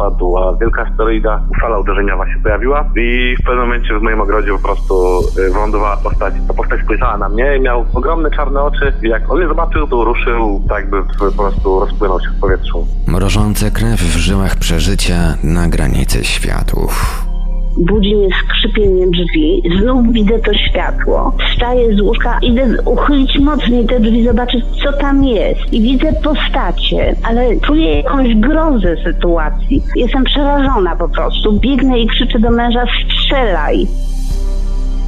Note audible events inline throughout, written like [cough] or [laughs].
Wpadła wielka asteroida, fala uderzeniowa się pojawiła i w pewnym momencie w moim ogrodzie po prostu y, wylądowała postać. Ta postać spojrzała na mnie i miał ogromne czarne oczy i jak on mnie zobaczył, to ruszył tak w- po prostu rozpłynął się w powietrzu. mrożące krew w żyłach przeżycia na granicy światów. Budzi mnie skrzypienie drzwi, znów widzę to światło. Wstaję z łóżka, idę uchylić mocniej te drzwi, zobaczyć co tam jest. I widzę postacie, ale czuję jakąś grozę sytuacji. Jestem przerażona po prostu. Biegnę i krzyczę do męża, strzelaj.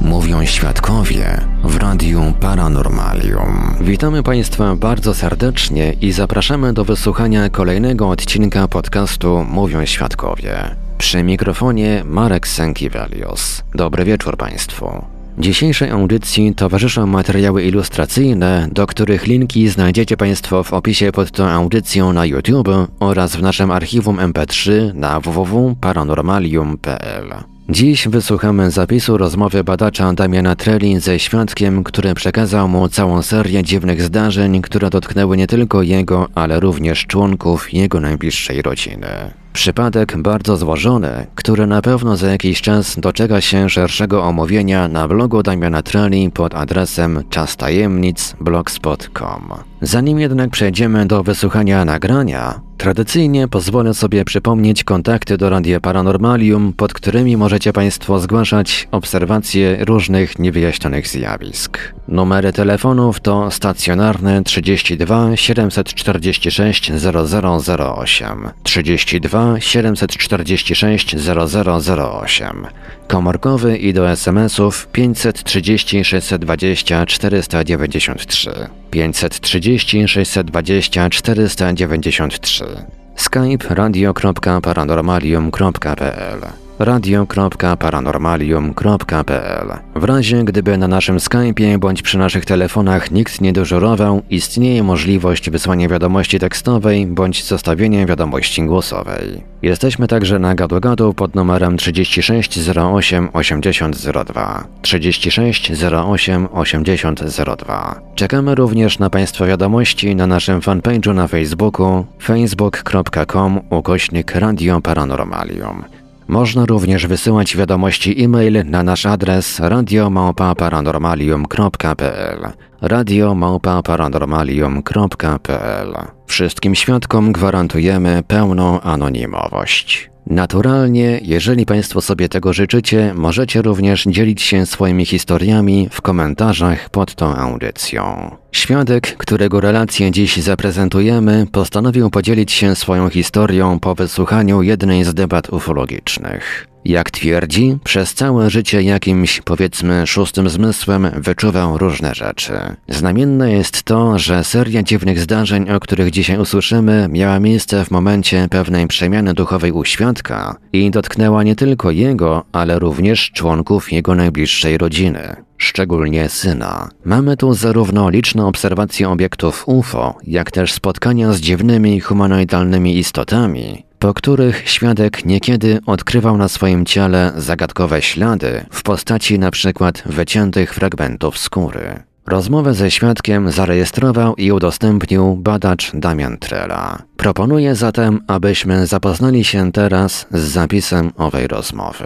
Mówią świadkowie w Radiu Paranormalium. Witamy Państwa bardzo serdecznie i zapraszamy do wysłuchania kolejnego odcinka podcastu Mówią Świadkowie. Przy mikrofonie Marek Sękiewelios. Dobry wieczór Państwu. Dzisiejszej audycji towarzyszą materiały ilustracyjne, do których linki znajdziecie Państwo w opisie pod tą audycją na YouTube oraz w naszym archiwum MP3 na www.paranormalium.pl. Dziś wysłuchamy zapisu rozmowy badacza Damiana Treli ze świadkiem, który przekazał mu całą serię dziwnych zdarzeń, które dotknęły nie tylko jego, ale również członków jego najbliższej rodziny. Przypadek bardzo złożony, który na pewno za jakiś czas doczeka się szerszego omówienia na blogu Damiana Treli pod adresem czastajemnic.blogspot.com. Zanim jednak przejdziemy do wysłuchania nagrania, tradycyjnie pozwolę sobie przypomnieć kontakty do Radia Paranormalium, pod którymi możecie Państwo zgłaszać obserwacje różnych niewyjaśnionych zjawisk. Numery telefonów to stacjonarne 32 746 0008, 32 746 0008, komórkowy i do SMS-ów 530 620 493, 530 620 493, skype radio.paranormalium.pl radio.paranormalium.pl W razie gdyby na naszym Skype'ie bądź przy naszych telefonach nikt nie dyżurował, istnieje możliwość wysłania wiadomości tekstowej bądź zostawienia wiadomości głosowej. Jesteśmy także na gadu-gadu pod numerem 3608 8002 3608 8002. Czekamy również na Państwa wiadomości na naszym fanpage'u na Facebooku facebook.com ukośnik Radio Paranormalium. Można również wysyłać wiadomości e-mail na nasz adres radiomałpa-paranormalium.pl radiomałpa-paranormalium.pl Wszystkim świadkom gwarantujemy pełną anonimowość. Naturalnie, jeżeli Państwo sobie tego życzycie, możecie również dzielić się swoimi historiami w komentarzach pod tą audycją. Świadek, którego relację dziś zaprezentujemy, postanowił podzielić się swoją historią po wysłuchaniu jednej z debat ufologicznych. Jak twierdzi, przez całe życie jakimś, powiedzmy, szóstym zmysłem wyczuwał różne rzeczy. Znamienne jest to, że seria dziwnych zdarzeń, o których dzisiaj usłyszymy, miała miejsce w momencie pewnej przemiany duchowej u świadka i dotknęła nie tylko jego, ale również członków jego najbliższej rodziny szczególnie syna. Mamy tu zarówno liczne obserwacje obiektów UFO, jak też spotkania z dziwnymi humanoidalnymi istotami, po których świadek niekiedy odkrywał na swoim ciele zagadkowe ślady w postaci np. wyciętych fragmentów skóry. Rozmowę ze świadkiem zarejestrował i udostępnił badacz Damian Trela. Proponuję zatem, abyśmy zapoznali się teraz z zapisem owej rozmowy.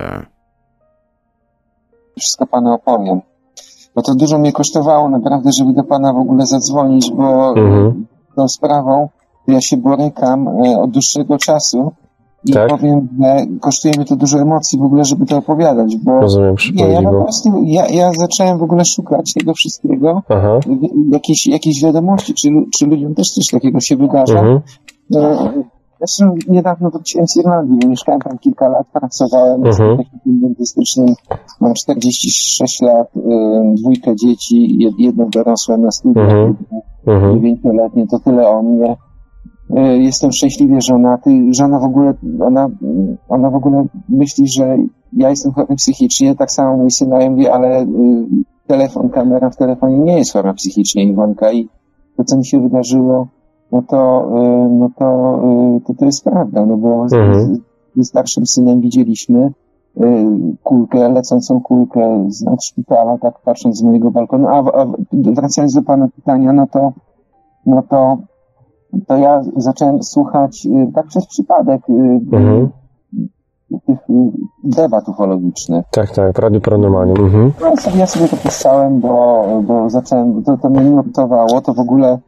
wszystko panu opowiem. Bo to dużo mnie kosztowało naprawdę, żeby do pana w ogóle zadzwonić, bo Mhm. tą sprawą ja się borykam e, od dłuższego czasu i Tak. powiem, że kosztuje mnie to dużo emocji w ogóle, żeby to opowiadać, bo Rozumiem, nie, ja po prostu, ja, ja zacząłem w ogóle szukać tego wszystkiego, Aha. w- jakieś, jakieś wiadomości, czy, czy ludziom też coś takiego się wydarza. Mhm. E, Zresztą niedawno wróciłem z Irlandii, bo mieszkałem tam kilka lat, pracowałem, Mhm. technikiem dentystycznym, mam 46 lat, y, dwójkę dzieci, jed- jedno dorosłe na studiach, Mhm. Mhm. dziewięcioletnie, to tyle o mnie. E, jestem szczęśliwie żonaty. Żona w ogóle, ona, ona w ogóle myśli, że ja jestem chory psychicznie, tak samo mój syn, ja mówię, ale y, telefon, kamera w telefonie nie jest chora psychicznie, Iwonka, i to, co mi się wydarzyło, no to, y, no to, y, to, to jest prawda, no bo Mhm. ze starszym synem widzieliśmy kulkę, lecącą kulkę z nad szpitala, tak patrząc z mojego balkonu, a, a wracając do pana pytania, no to, no to, to ja zacząłem słuchać y, tak przez przypadek y, Mhm. tych y, debat ufologicznych. Tak, tak, w Radiu. Mhm. No, ja sobie, ja sobie to puszczałem, bo, bo zacząłem, to, to mnie nurtowało, to w ogóle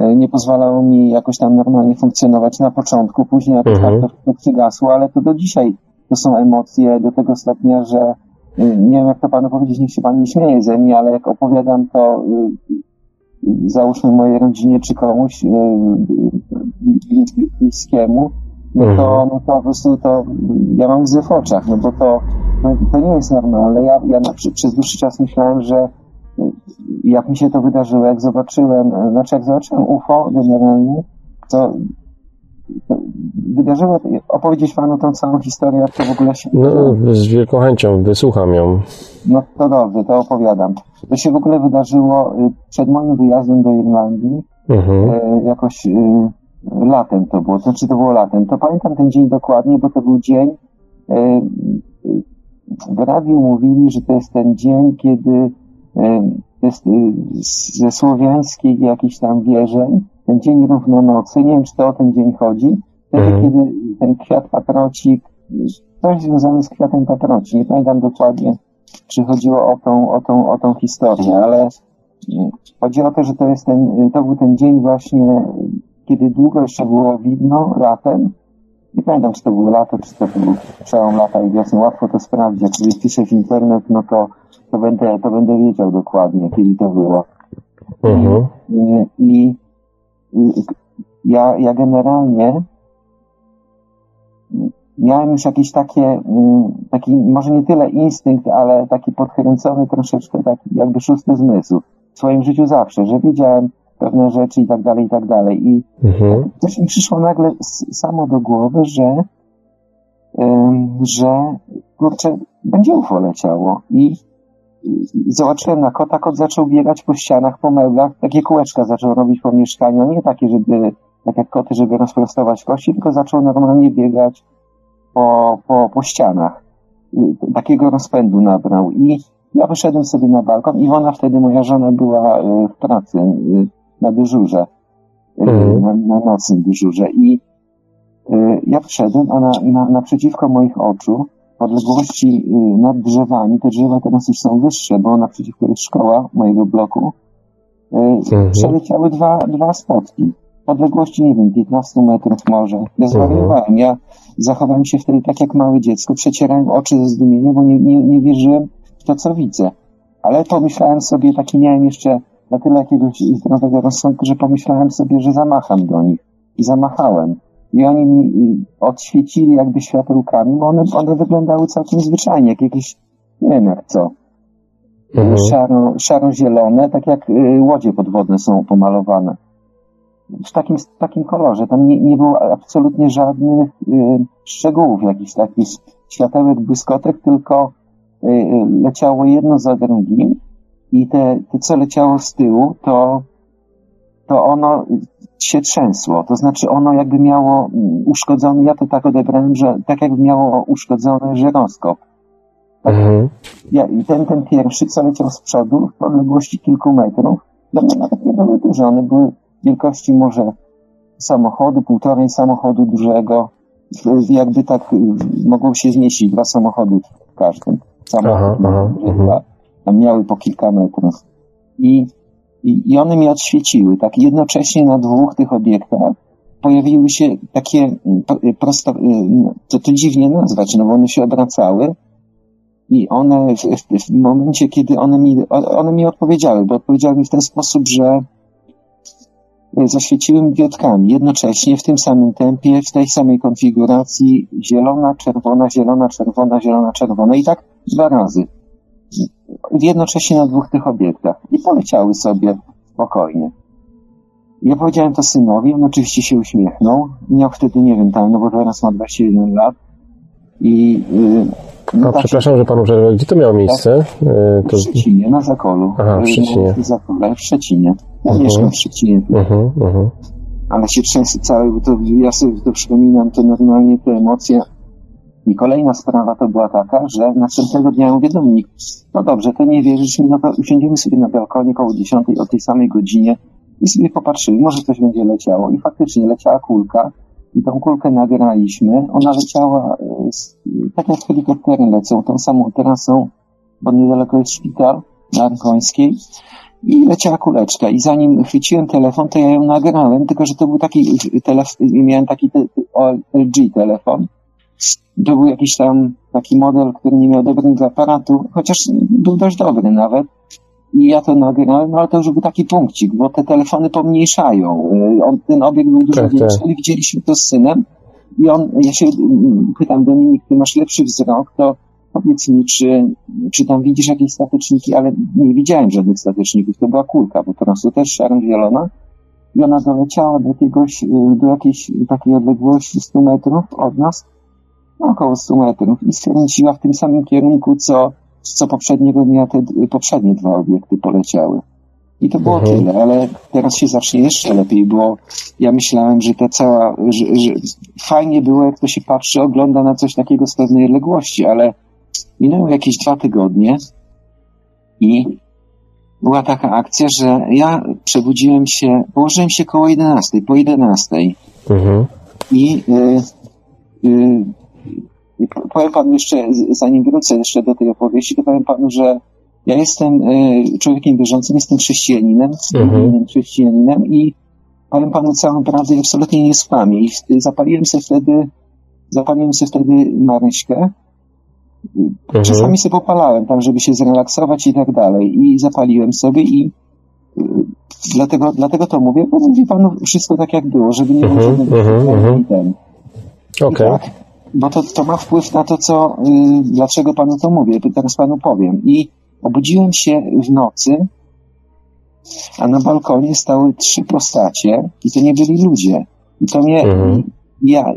e, nie pozwalało mi jakoś tam normalnie funkcjonować na początku, później jakoś Mhm. to, to przygasło, ale to do dzisiaj to są emocje do tego stopnia, że nie wiem jak to panu powiedzieć, niech się pan nie śmieje ze mnie, ale jak opowiadam to załóżmy mojej rodzinie czy komuś blis- bliskiemu, no to, Mhm. no to po prostu to ja mam łzy w oczach, no bo to, to, to nie jest normalne. Ja, ja przy, przez dłuższy czas myślałem, że y, jak mi się to wydarzyło, jak zobaczyłem, y, znaczy jak zobaczyłem UFO generalnie, to wydarzyło, opowiedzieć panu tą całą historię, jak to w ogóle się No, z wielką chęcią wysłucham ją. no to dobrze, to opowiadam. To się w ogóle wydarzyło y, przed moim wyjazdem do Irlandii, Mhm. e, jakoś e, latem to było, to znaczy to było latem. To pamiętam ten dzień dokładnie, bo to był dzień, e, w radiu mówili, że to jest ten dzień, kiedy e, jest z- ze słowiańskiej jakichś tam wierzeń, ten dzień równonocy, nie wiem czy to o ten dzień chodzi, wtedy Mhm. kiedy ten kwiat paprocik, coś związane z kwiatem paproci, nie pamiętam dokładnie, czy chodziło o tą, o tą, o tą historię, ale mm, chodzi o to, że to jest ten, to był ten dzień właśnie, kiedy długo jeszcze było widno, latem. Nie pamiętam, czy to było lato, czy to był przełom lata i wiosny. Łatwo to sprawdzić. Jak sobie wpiszę w internet, no to, to będę, to będę wiedział dokładnie, kiedy to było. Mhm. Y, I y, ja, ja generalnie miałem już jakieś takie, y, taki, może nie tyle instynkt, ale taki podkręcony troszeczkę, taki jakby szósty zmysł w swoim życiu zawsze, że wiedziałem pewne rzeczy i tak dalej, i tak dalej. I Mhm. też mi przyszło nagle samo do głowy, że, że kurczę, będzie UFO leciało. I zobaczyłem na kota, kot zaczął biegać po ścianach, po meblach, takie kółeczka zaczął robić po mieszkaniu, nie takie, żeby, tak jak koty, żeby rozprostować kości, tylko zaczął normalnie biegać po, po, po ścianach. Takiego rozpędu nabrał. I ja wyszedłem sobie na balkon. Iwona wtedy, moja żona, była y, w pracy, y, na dyżurze y, Mhm. na, na nocnym dyżurze i ja wszedłem, a na, na, naprzeciwko moich oczu, odległości y, nad drzewami, te drzewa teraz już są wyższe, bo naprzeciwko jest szkoła mojego bloku, y, Mhm. przeleciały dwa, dwa spotki. Odległości, nie wiem, 15 metrów może. Ja zwariowałem. Ja zachowałem się wtedy tak jak małe dziecko, przecierałem oczy ze zdumienia, bo nie, nie, nie wierzyłem w to, co widzę. Ale pomyślałem sobie, taki miałem jeszcze na tyle jakiegoś zdrowego rozsądku, że pomyślałem sobie, że zamacham do nich. I zamachałem. I oni mi odświecili jakby światełkami, bo one, one wyglądały całkiem zwyczajnie, jak jakieś, nie wiem jak co, Mhm. szaro, szaro-zielone, tak jak y, łodzie podwodne są pomalowane. W takim, w takim kolorze. Tam nie, nie było absolutnie żadnych y, szczegółów, jakichś takich światełek, błyskotek, tylko y, y, leciało jedno za drugim i te, te co leciało z tyłu, to, to ono się trzęsło. To znaczy ono jakby miało mm, uszkodzony, ja to tak odebrałem, że tak jakby miało uszkodzony żyroskop. Mhm. Ja, I ten, ten pierwszy, co leciał z przodu, w odległości kilku metrów, dla mnie nawet nie były duże. One były wielkości może samochodu, półtorej samochodu dużego. Jakby tak y, mogło się zmieścić dwa samochody w każdym. Samochód, Aha, aha, mhm. dwa. Miały po kilka metrów. I, i, I one mi odświeciły. Tak jednocześnie na dwóch tych obiektach pojawiły się takie mm, y, prosto, y, no, to, to dziwnie nazwać, no bo one się obracały i one w, w, w momencie, kiedy one mi, one mi odpowiedziały, bo odpowiedziały mi w ten sposób, że y, zaświeciły mi diodkami jednocześnie w tym samym tempie, w tej samej konfiguracji zielona, czerwona, zielona, czerwona, zielona, czerwona i tak dwa razy. Jednocześnie na dwóch tych obiektach. I poleciały sobie spokojnie. Ja powiedziałem to synowi, on oczywiście się uśmiechnął. Miał wtedy, nie wiem, tam, no bo teraz ma 21 lat. I yy, A, tak- przepraszam, że panu przerwę. Gdzie to miało miejsce? E, w To... Szczecinie, na Zakolu. Aha, w Yy, Szczecinie. W Zakole, w Szczecinie. Ja Mhm. mieszkam w Szczecinie, Mhm, mhm. ale się trzęsę cały, bo to ja sobie to przypominam, to normalnie te emocje. I kolejna sprawa to była taka, że następnego dnia mówię Dominik, no dobrze, to nie wierzysz mi, no to usiądziemy sobie na balkonie koło 10 o tej samej godzinie i sobie popatrzyli, może coś będzie leciało. I faktycznie leciała kulka i tą kulkę nagraliśmy. Ona leciała e, z, tak jak helikoptery lecą, tą samą trasą, bo niedaleko jest szpital na Arkońskiej. I leciała kuleczka. I zanim chwyciłem telefon, to ja ją nagrałem, tylko że to był taki telefon, miałem taki te, LG telefon. To był jakiś tam taki model, który nie miał dobrego aparatu, chociaż był dość dobry nawet. I ja to nagrałem, no ale to już był taki punkcik, bo te telefony pomniejszają. On, ten obiekt był dużo Tak, większy, tak. ale widzieliśmy to z synem. I on, ja się mm, pytam, Dominik, ty masz lepszy wzrok, to powiedz mi, czy, czy tam widzisz jakieś statyczniki, ale nie widziałem żadnych statyczników, to była kulka po prostu, też szaro-zielona. I ona doleciała do jakiegoś, y, do jakiejś takiej odległości 100 metrów od nas, około 100 metrów i skręciła w tym samym kierunku, co, co poprzedniego dnia te poprzednie dwa obiekty poleciały. I to było Mhm. tyle, ale teraz się zacznie jeszcze lepiej, bo ja myślałem, że ta cała, że, że fajnie było, jak to się patrzy, ogląda na coś takiego z pewnej odległości, ale minęły jakieś dwa tygodnie i była taka akcja, że ja przebudziłem się, położyłem się koło 11, po 11 Mhm. i y, y, y, powiem panu jeszcze, zanim wrócę jeszcze do tej opowieści, to powiem panu, że ja jestem y, człowiekiem wierzącym, jestem chrześcijaninem, Mhm. chrześcijaninem i powiem panu całą prawdę i absolutnie nie skłamię. I zapaliłem sobie wtedy, zapaliłem sobie wtedy Maryśkę. Mhm. Czasami sobie popalałem tam, żeby się zrelaksować i tak dalej. I zapaliłem sobie i y, dlatego, dlatego to mówię, bo mówię panu wszystko tak jak było, żeby nie było żadnego mhm, mhm. i ten. I tak, bo to, to ma wpływ na to, co, y, dlaczego panu to mówię, teraz panu powiem. I obudziłem się w nocy, a na balkonie stały trzy postacie i to nie byli ludzie. I to mnie, Mhm. ja y,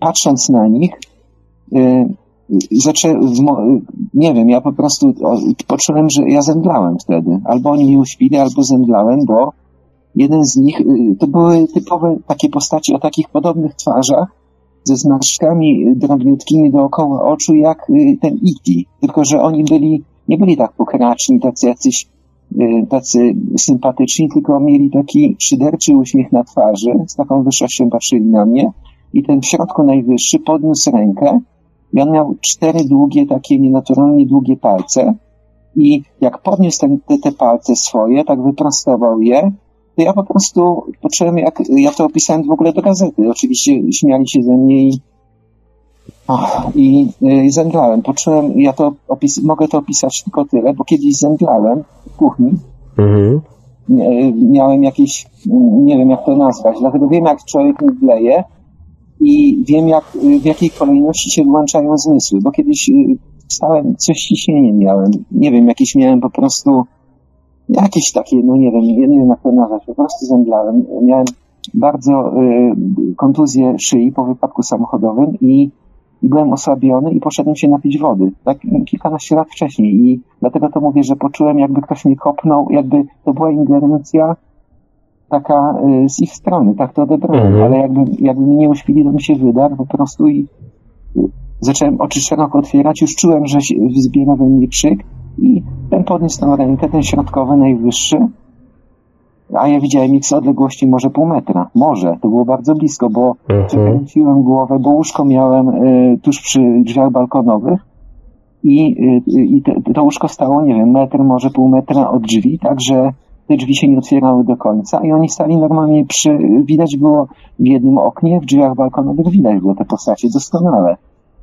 patrząc na nich, y, zaczę, nie wiem, ja po prostu poczułem, że ja zemdlałem wtedy. Albo oni mnie uśpili, albo zemdlałem, bo jeden z nich, to były typowe takie postaci o takich podobnych twarzach, ze zmarszczkami drobniutkimi dookoła oczu, jak y, ten Iti. Tylko, że oni byli, nie byli tak pokraczni, tacy jacyś, y, tacy sympatyczni, tylko mieli taki szyderczy uśmiech na twarzy, z taką wyższością patrzyli na mnie i ten w środku najwyższy podniósł rękę i on miał cztery długie, takie nienaturalnie długie palce i jak podniósł ten, te, te palce swoje, tak wyprostował je, ja po prostu poczułem, jak ja to opisałem w ogóle do gazety. Oczywiście śmiali się ze mnie i, i, i zemdlałem. Poczułem, ja to opis, mogę to opisać tylko tyle, bo kiedyś zemdlałem w kuchni. Mhm. Mia- Miałem jakieś, nie wiem jak to nazwać, dlatego wiem jak człowiek mdleje i wiem jak, w jakiej kolejności się włączają zmysły, bo kiedyś y, wstałem, coś z ciśnieniem miałem, nie wiem, jakieś miałem po prostu jakieś takie, no nie wiem, nie wiem jak to nazwać, po prostu zemdlałem. Miałem bardzo y, kontuzję szyi po wypadku samochodowym i, i byłem osłabiony i poszedłem się napić wody, tak kilkanaście lat wcześniej i dlatego to mówię, że poczułem jakby ktoś mnie kopnął, jakby to była ingerencja taka y, z ich strony, tak to odebrałem, Mhm. ale jakby, jakby mnie nie uśpili, to mi się wydarł po prostu i y, zacząłem oczy szeroko otwierać, już czułem, że się wzbiera we mnie krzyk i ten podniósł tą rękę, ten środkowy, najwyższy, a ja widziałem ich z odległości może pół metra. Może, to było bardzo blisko, bo Mhm. przekręciłem głowę, bo łóżko miałem y, tuż przy drzwiach balkonowych i, y, i te, to łóżko stało, nie wiem, metr, może pół metra od drzwi, także te drzwi się nie otwierały do końca i oni stali normalnie przy, widać było w jednym oknie, w drzwiach balkonowych widać było te postacie doskonale.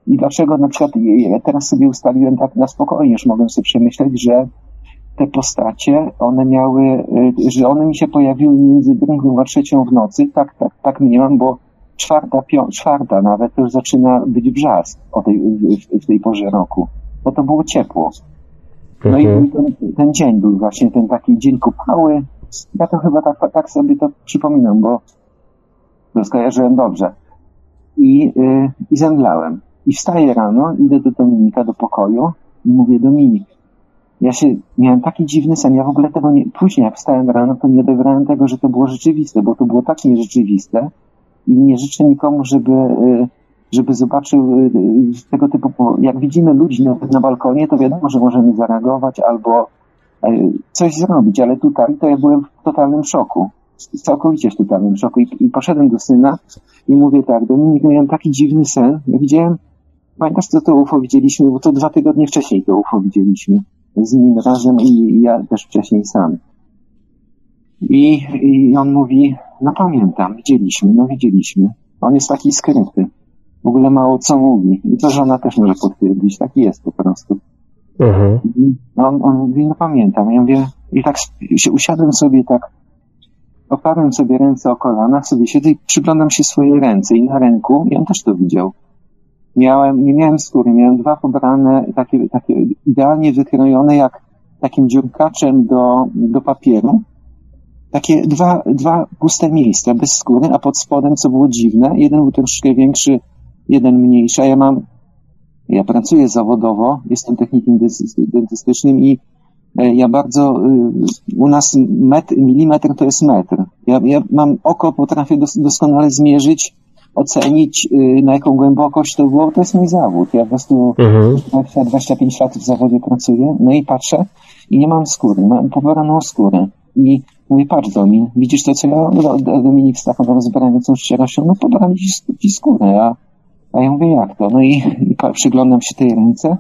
I dlaczego na przykład ja teraz sobie ustaliłem tak na spokojnie, już mogłem sobie przemyśleć, że te postacie, one miały, y, że one mi się pojawiły między drugą a trzecią w nocy, tak, tak, tak mniemam, bo czwarta, pią, czwarta nawet już zaczyna być brzask o tej, w, w tej porze roku, bo to było ciepło. No Mhm. i ten, ten dzień był właśnie ten taki dzień kupały, ja to chyba tak, tak sobie to przypominam, bo to skojarzyłem dobrze. I, y, i zemdlałem. I wstaję rano, idę do Dominika do pokoju i mówię, Dominik, ja się, miałem taki dziwny sen, ja w ogóle tego nie, później jak wstałem rano, to nie odebrałem tego, że to było rzeczywiste, bo to było tak nierzeczywiste i nie życzę nikomu, żeby, y, żeby zobaczył y, y, tego typu, jak widzimy ludzi na, na balkonie, to wiadomo, że możemy zareagować albo coś zrobić, ale tutaj to ja byłem w totalnym szoku, całkowicie w totalnym szoku. I, i poszedłem do syna i mówię tak, Dominik, miałem taki dziwny sen, ja widziałem, pamiętasz co to UFO widzieliśmy, bo to dwa tygodnie wcześniej to UFO widzieliśmy z nim razem i ja też wcześniej sam. I, I on mówi, no pamiętam, widzieliśmy, no widzieliśmy. On jest taki skryty. W ogóle mało co mówi. I to żona też może potwierdzić. Taki jest po prostu. Mhm. I on, on mówi, no pamiętam. Ja mówię, i tak się usiadłem sobie tak, oparłem sobie ręce o kolana, sobie siedzę i przyglądam się swoje ręce i na ręku, i on też to widział. Miałem, nie miałem skóry, miałem dwa pobrane, takie, takie idealnie wykrojone, jak takim dziurkaczem do, do papieru. Takie dwa, dwa puste miejsca bez skóry, a pod spodem, co było dziwne, jeden był troszkę większy, jeden mniejszy, a ja mam, ja pracuję zawodowo, jestem technikiem dentys- dentystycznym i e, ja bardzo, y, u nas metr, milimetr to jest metr. Ja, ja mam oko, potrafię dos, doskonale zmierzyć, ocenić, y, na jaką głębokość to było, to jest mój zawód. Ja po prostu Mhm. 20, 25 lat w zawodzie pracuję, no i patrzę i nie mam skóry, mam pobraną skórę. I mówię, patrz Domin, widzisz to, co ja, Do- Do- Dominik z taką rozbraniającą szczerością, no pobrali ci, ci skórę, a, a ja mówię, jak to? No i, i przyglądam się tej ręce,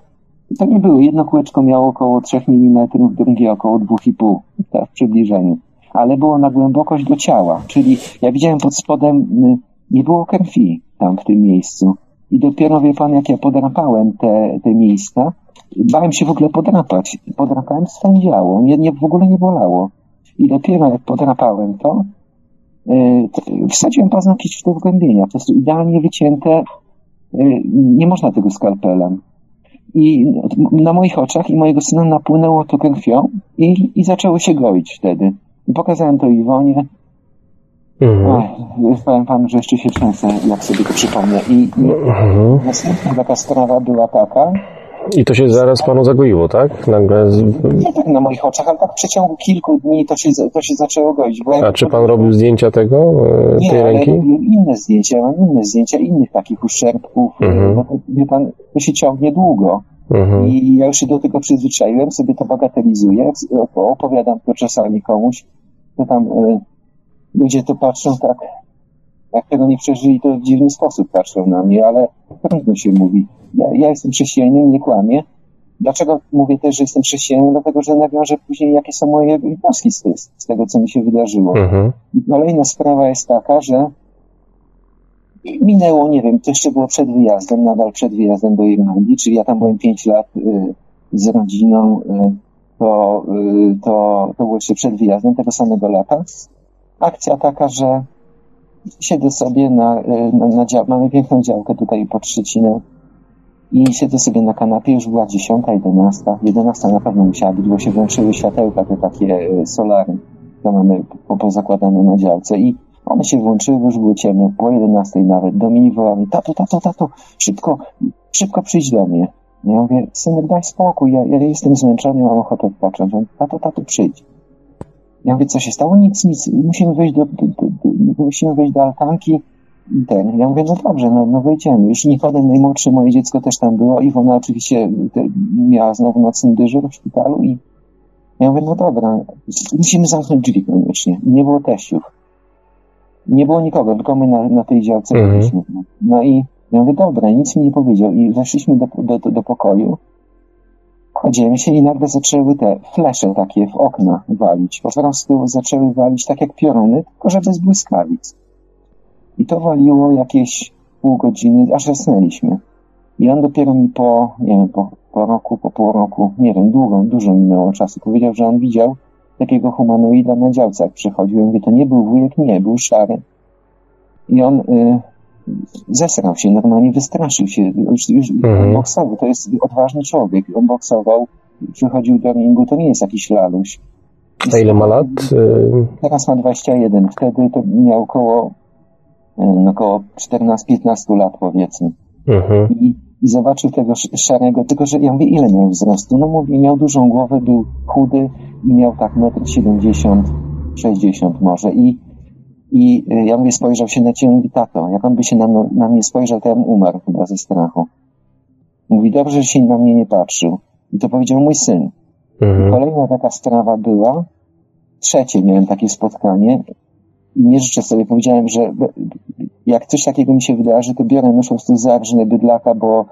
I to nie było, jedno kółeczko miało około 3 mm, drugie około 2,5 tak, w przybliżeniu. Ale było na głębokość do ciała, czyli ja widziałem pod spodem, y, nie było krwi tam w tym miejscu. I dopiero wie pan, jak ja podrapałem te, te miejsca, bałem się w ogóle podrapać. Podrapałem, spędziało, nie, nie, w ogóle nie bolało. I dopiero jak podrapałem to, yy, wsadziłem paznokieć w te wgłębienia. Po prostu idealnie wycięte, yy, nie można tego skalpelem. I na moich oczach i mojego syna napłynęło to krwią i, i zaczęło się goić wtedy. I pokazałem to Iwonie. Mhm. Ach, powiem panu, że jeszcze się trzęsę, jak sobie to przypomnę. I, i Mhm. następna taka sprawa była taka, I to się zaraz panu zagoiło, tak? Nagle. Z... nie tak na moich oczach, ale tak w przeciągu kilku dni to się, to się zaczęło goić. A czy pan robił zdjęcia tego, e, Nie, tej ręki? robiłem inne zdjęcia, mam inne zdjęcia innych takich uszczerbków, Mhm. bo to, wie pan, to się ciągnie długo. Mhm. I ja już się do tego przyzwyczaiłem, sobie to bagatelizuję, op- opowiadam to czasami komuś, to tam y, ludzie to patrzą tak, jak tego nie przeżyli, to w dziwny sposób patrzą na mnie, ale trudno się mówi. Ja, ja jestem chrześcijaninem, nie kłamię. Dlaczego mówię też, że jestem chrześcijaninem? Dlatego, że nawiążę później, jakie są moje wnioski z, z, tego, co mi się wydarzyło. Mhm. Kolejna sprawa jest taka, że minęło, nie wiem, to jeszcze było przed wyjazdem, nadal przed wyjazdem do Irlandii, czyli ja tam byłem 5 lat y, z rodziną, y, to, y, to, to było jeszcze przed wyjazdem tego samego lata. Akcja taka, że siedzę sobie na, y, na, na dział, mamy piękną działkę tutaj pod Szczecinem i siedzę sobie na kanapie, już była 10, 11, 11 na pewno musiała być, bo się włączyły światełka, te takie y, solary, to mamy po, pozakładane na działce i one się włączyły, już było ciemno, po 11 nawet. Dominik woła mi, tato, tato, tato, szybko, szybko przyjdź do mnie. Ja mówię, synek, daj spokój, ja, ja jestem zmęczony, mam ochotę odpocząć. On, tato, tato, przyjdź. Ja mówię, co się stało? Nic, nic, musimy wejść do, do, do, musimy wejść do altanki i ten. Ja mówię, no dobrze, no, no wejdziemy. Już Nikodem, najmłodsze moje dziecko też tam było. Iwona oczywiście te, miała znowu nocny dyżur w szpitalu i ja mówię, no dobra, musimy zamknąć drzwi koniecznie. Nie było teściów. Nie było nikogo, tylko my na, na tej działce Mhm. byliśmy. No i ja mówię, dobra, nic mi nie powiedział. I weszliśmy do, do, do, do pokoju. Kładziemy się i nagle zaczęły te flesze takie w okna walić. Po prostu zaczęły walić tak jak pioruny, tylko że bez błyskawic. I to waliło jakieś pół godziny, aż zasnęliśmy. I on dopiero mi po, nie wiem, po, po roku, po pół roku, nie wiem, długo, dużo minęło czasu, powiedział, że on widział takiego humanoida na działce, jak przychodził. Mówię, to nie był wujek, nie, był szary. I on y, zesrał się, normalnie wystraszył się. Już, już Mhm. boksował, to jest odważny człowiek. On boksował, przychodził do ringu, to nie jest jakiś laluś. A ile ma lat? Teraz ma 21, wtedy to miał około, no około 14-15 lat powiedzmy. Mhm. I, I zobaczył tego sz- szarego, tylko że ja mówię, ile miał wzrostu? No mówi, miał dużą głowę, był chudy i miał tak 1,70 m, 60 może. I, i y, ja mówię, spojrzał się na ciebie, mówi, tato, jak on by się na, na mnie spojrzał, to ja bym umarł chyba ze strachu. Mówi, dobrze, że się na mnie nie patrzył. I to powiedział mój syn. Mhm. Kolejna taka sprawa była, trzecie miałem takie spotkanie i nie życzę sobie, powiedziałem, że jak coś takiego mi się wydarzy, to biorę nóż po prostu zarżnę bydlaka, bo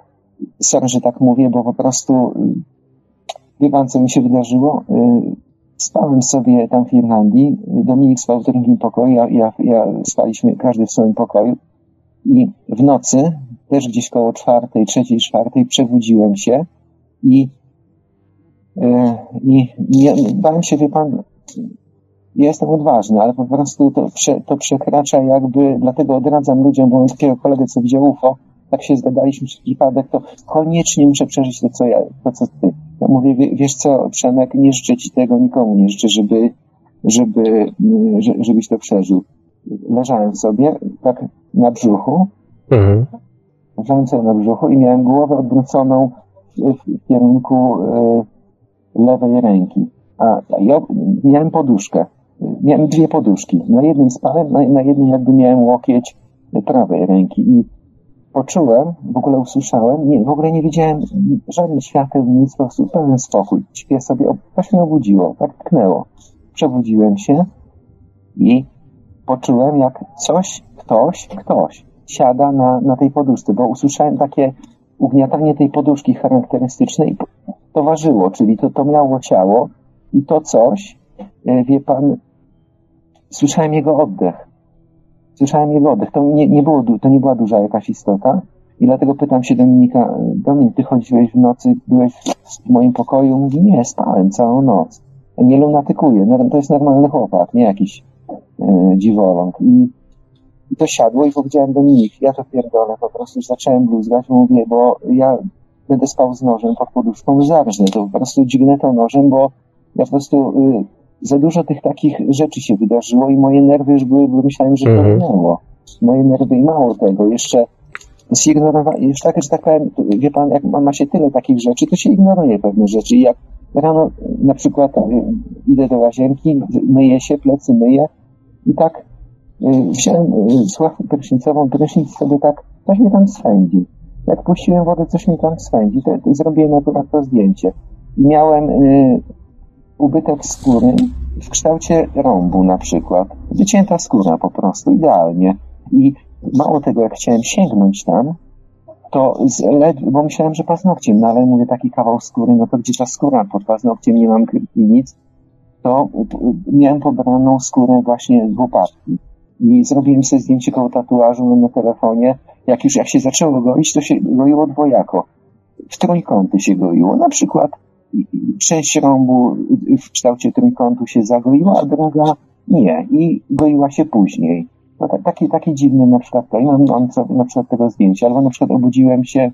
sorry, że tak mówię, bo po prostu y, wie pan, co mi się wydarzyło? Spałem sobie tam w Irlandii, Dominik spał w drugim pokoju, ja, ja, ja spaliśmy każdy w swoim pokoju i w nocy, też gdzieś koło czwartej, trzeciej, czwartej, przebudziłem się i E, I bałem się, wie pan, ja jestem odważny, ale po prostu to, prze, to przekracza jakby, dlatego odradzam ludziom, bo mam takiego kolegę, co widział UFO, tak się zgadaliśmy przez przypadek, to koniecznie muszę przeżyć to, co ja, to, co ty. Ja mówię, wie, wiesz co, Przemek, nie życzę ci tego, nikomu nie życzę, żeby, żeby, y, że- żebyś to przeżył. Leżałem sobie, tak na brzuchu, Mhm. leżałem sobie na brzuchu i miałem głowę odwróconą w, kierunku e, lewej ręki. A ja miałem poduszkę. Miałem dwie poduszki. Na jednej spałem, na, na jednej jakby miałem łokieć prawej ręki i poczułem, w ogóle usłyszałem, nie, w ogóle nie widziałem żadnych świateł, nic, po prostu pełen spokój. Śpię sobie, mnie obudziło, tak tknęło. Przebudziłem się i poczułem, jak coś, ktoś, ktoś siada na, na tej poduszce, bo usłyszałem takie ugniatanie tej poduszki charakterystyczne i towarzyło, czyli to, to miało ciało i to coś, e, wie pan, słyszałem jego oddech. Słyszałem jego oddech. To nie, nie, było, to nie była duża jakaś istota i dlatego pytam się Dominika, Dominik, ty chodziłeś w nocy, byłeś w moim pokoju? Mówi, nie, spałem całą noc. Nie lunatykuję, to jest normalny chłopak, nie jakiś e, dziwoląg. I, I to siadło i powiedziałem Dominik, ja to pierdolę, po prostu zacząłem bluzgać, mówię, bo ja będę spał z nożem pod poduszką, zarżnę to, po prostu dźgnę to nożem, bo ja po prostu y, za dużo tych takich rzeczy się wydarzyło i moje nerwy już były, bo myślałem, że to Mhm. minęło. Moje nerwy i mało tego, jeszcze zignorowa- już tak, że tak powiem, wie pan, jak ma się tyle takich rzeczy, to się ignoruje pewne rzeczy i jak rano na przykład y, idę do łazienki, myję się, plecy myję i tak y, wziąłem y, sławkę prysznicową, prysznic sobie tak, coś mnie tam swędzi. Jak puściłem wodę, coś mnie tam swędzi. To, to zrobiłem akurat to zdjęcie. Miałem y, ubytek skóry w kształcie rąbu na przykład. Wycięta skóra po prostu, idealnie. I mało tego, jak chciałem sięgnąć tam, to z led- bo myślałem, że paznokciem, no ale mówię taki kawał skóry, no to gdzie ta skóra pod paznokciem, nie mam krwi, nic, to miałem pobraną skórę właśnie z łopatki. I zrobiłem sobie zdjęcie koło tatuażu na telefonie. Jak już jak się zaczęło goić, to się goiło dwojako. W trójkąty się goiło. Na przykład część rąbu w kształcie trójkątu się zagoiła, a druga nie. I goiła się później. No, tak, taki, taki dziwny na przykład to. I mam, co- na przykład tego zdjęcia. Albo na przykład obudziłem się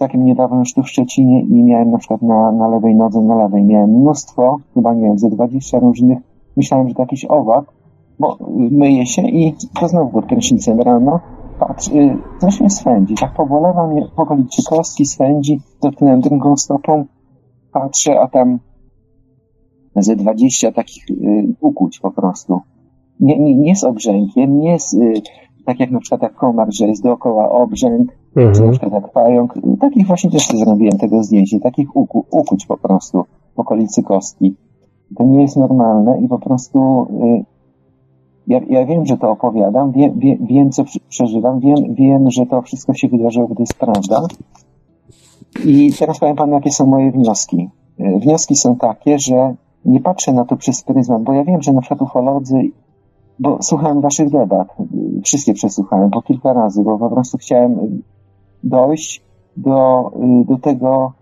takim niedawno już w Szczecinie i miałem na przykład na, na lewej nodze, na lewej miałem mnóstwo, chyba nie wiem, ze 20 różnych, myślałem, że to jakiś owak, bo myję się i to znowu pod prysznicem rano, patrz, y, coś mnie swędzi, tak pobolewa mnie w okolicy kostki, swędzi, dotknąłem drugą stopą, patrzę, a tam ze 20 takich y, ukuć po prostu. Nie, nie, nie z obrzękiem, nie z, y, tak jak na przykład jak komar, że jest dookoła obrzęk, czy na Mhm. przykład jak pająk. Takich właśnie też zrobiłem tego zdjęcie, takich uku, ukuć po prostu w okolicy kostki. To nie jest normalne i po prostu y, ja, ja wiem, że to opowiadam, wiem, wiem, wiem co przeżywam, wiem, wiem, że to wszystko się wydarzyło, bo to jest prawda. I teraz powiem panu, jakie są moje wnioski. Wnioski są takie, że nie patrzę na to przez pryzmat, bo ja wiem, że na przykład ufolodzy, bo słuchałem waszych debat, wszystkie przesłuchałem po kilka razy, bo po prostu chciałem dojść do, do tego,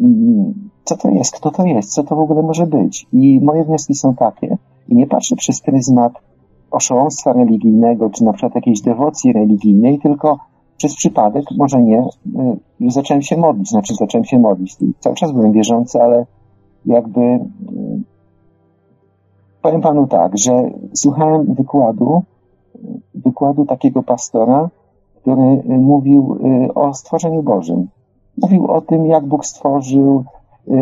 mm, co to jest, kto to jest, co to w ogóle może być. I moje wnioski są takie, i nie patrzę przez pryzmat oszołomstwa religijnego, czy na przykład jakiejś dewocji religijnej, tylko przez przypadek, może nie, y, zacząłem się modlić, znaczy zacząłem się modlić. Cały czas byłem wierzący, ale jakby y, powiem panu tak, że słuchałem wykładu, wykładu takiego pastora, który y, mówił o stworzeniu Bożym. Mówił o tym, jak Bóg stworzył,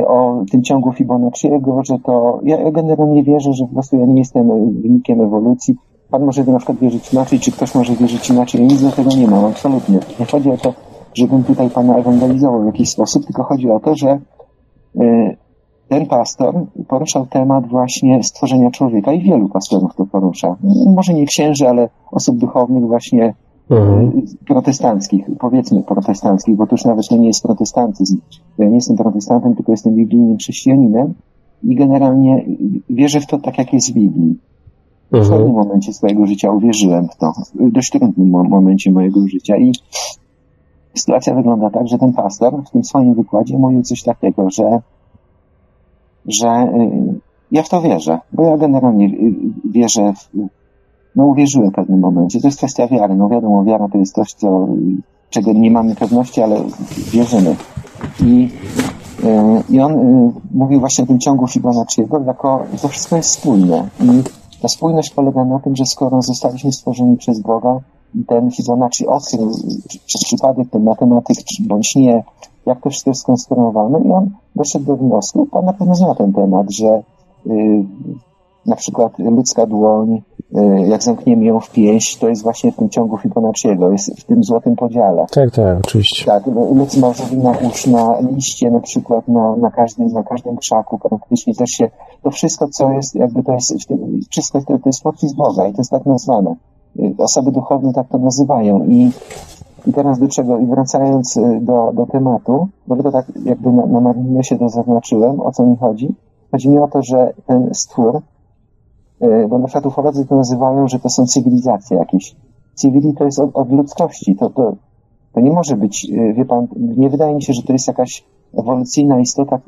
o tym ciągu Fibonacciego, że to, ja generalnie wierzę, że po prostu ja nie jestem wynikiem ewolucji. Pan może na przykład wierzyć inaczej, czy ktoś może wierzyć inaczej. Ja nic do tego nie mam, absolutnie. Nie chodzi o to, żebym tutaj Pana ewangelizował w jakiś sposób, tylko chodzi o to, że ten pastor poruszał temat właśnie stworzenia człowieka i wielu pastorów to porusza. Może nie księży, ale osób duchownych właśnie mhm. protestanckich, powiedzmy protestanckich, bo to już nawet to nie jest protestantyzm. Ja nie jestem protestantem, tylko jestem biblijnym chrześcijaninem i generalnie wierzę w to tak, jak jest w Biblii. W mhm. pewnym momencie swojego życia uwierzyłem w to, w dość trudnym momencie mojego życia i sytuacja wygląda tak, że ten pastor w tym swoim wykładzie mówił coś takiego, że że y, ja w to wierzę, bo ja generalnie y, wierzę w, no uwierzyłem w pewnym momencie. To jest kwestia wiary. No wiadomo, wiara to jest coś, co, czego nie mamy pewności, ale wierzymy. I, y, i on mówił właśnie o tym ciągu Fibonacciego, jako to wszystko jest spójne. I ta spójność polega na tym, że skoro zostaliśmy stworzeni przez Boga, ten Fibonacci odkrył, przez przypadek ten matematyk, bądź nie, jak to wszystko jest skonstruowane i on doszedł do wniosku, pan na pewno zna ten temat, że y, na przykład ludzka dłoń, jak zamkniemy ją w pięść, to jest właśnie w tym ciągu Fibonacciego, jest w tym złotym podziale. Tak, tak, oczywiście. Tak, ludzka małżowina uszna, liście na przykład na, na, każdym, na każdym krzaku praktycznie też się, to wszystko, co jest, jakby to jest, wszystko to, to jest podpis Boga i to jest tak nazwane. Y, osoby duchowne tak to nazywają i i teraz do czego? I wracając y, do, do tematu, bo tylko tak jakby na, na marginesie to zaznaczyłem, o co mi chodzi. Chodzi mi o to, że ten stwór, bo na przykład ufolodzy to nazywają, że to są cywilizacje jakieś. Cywili to jest od, od ludzkości. To, to, to nie może być, y, wie pan, nie wydaje mi się, że to jest jakaś ewolucyjna istota,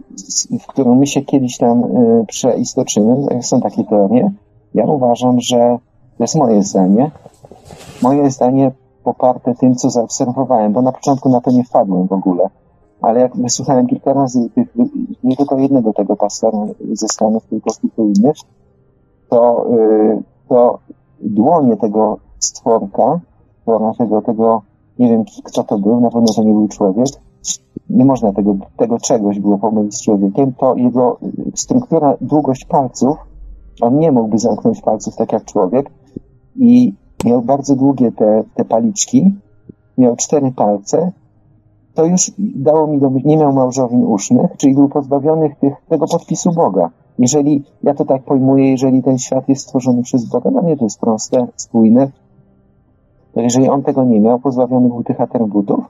w którą my się kiedyś tam przeistoczymy. Są takie teorie. Ja uważam, że to jest moje zdanie. Moje zdanie poparte tym, co zaobserwowałem, bo na początku na to nie wpadłem w ogóle. Ale jak wysłuchałem kilka razy tych, nie tylko jednego tego pastora ze Stanów, tylko kilku innych, to, yy, to dłonie tego stworka, tego, tego, nie wiem kto to był, na pewno to nie był człowiek, nie można tego, tego czegoś było pomylić z człowiekiem, to jego struktura, długość palców, on nie mógłby zamknąć palców tak jak człowiek i miał bardzo długie te, te paliczki, miał cztery palce, to już dało mi do nie miał małżowin usznych, czyli był pozbawiony tych, tego podpisu Boga. Jeżeli, ja to tak pojmuję, jeżeli ten świat jest stworzony przez Boga, no nie, to jest proste, spójne, to jeżeli on tego nie miał, pozbawiony był tych atrybutów,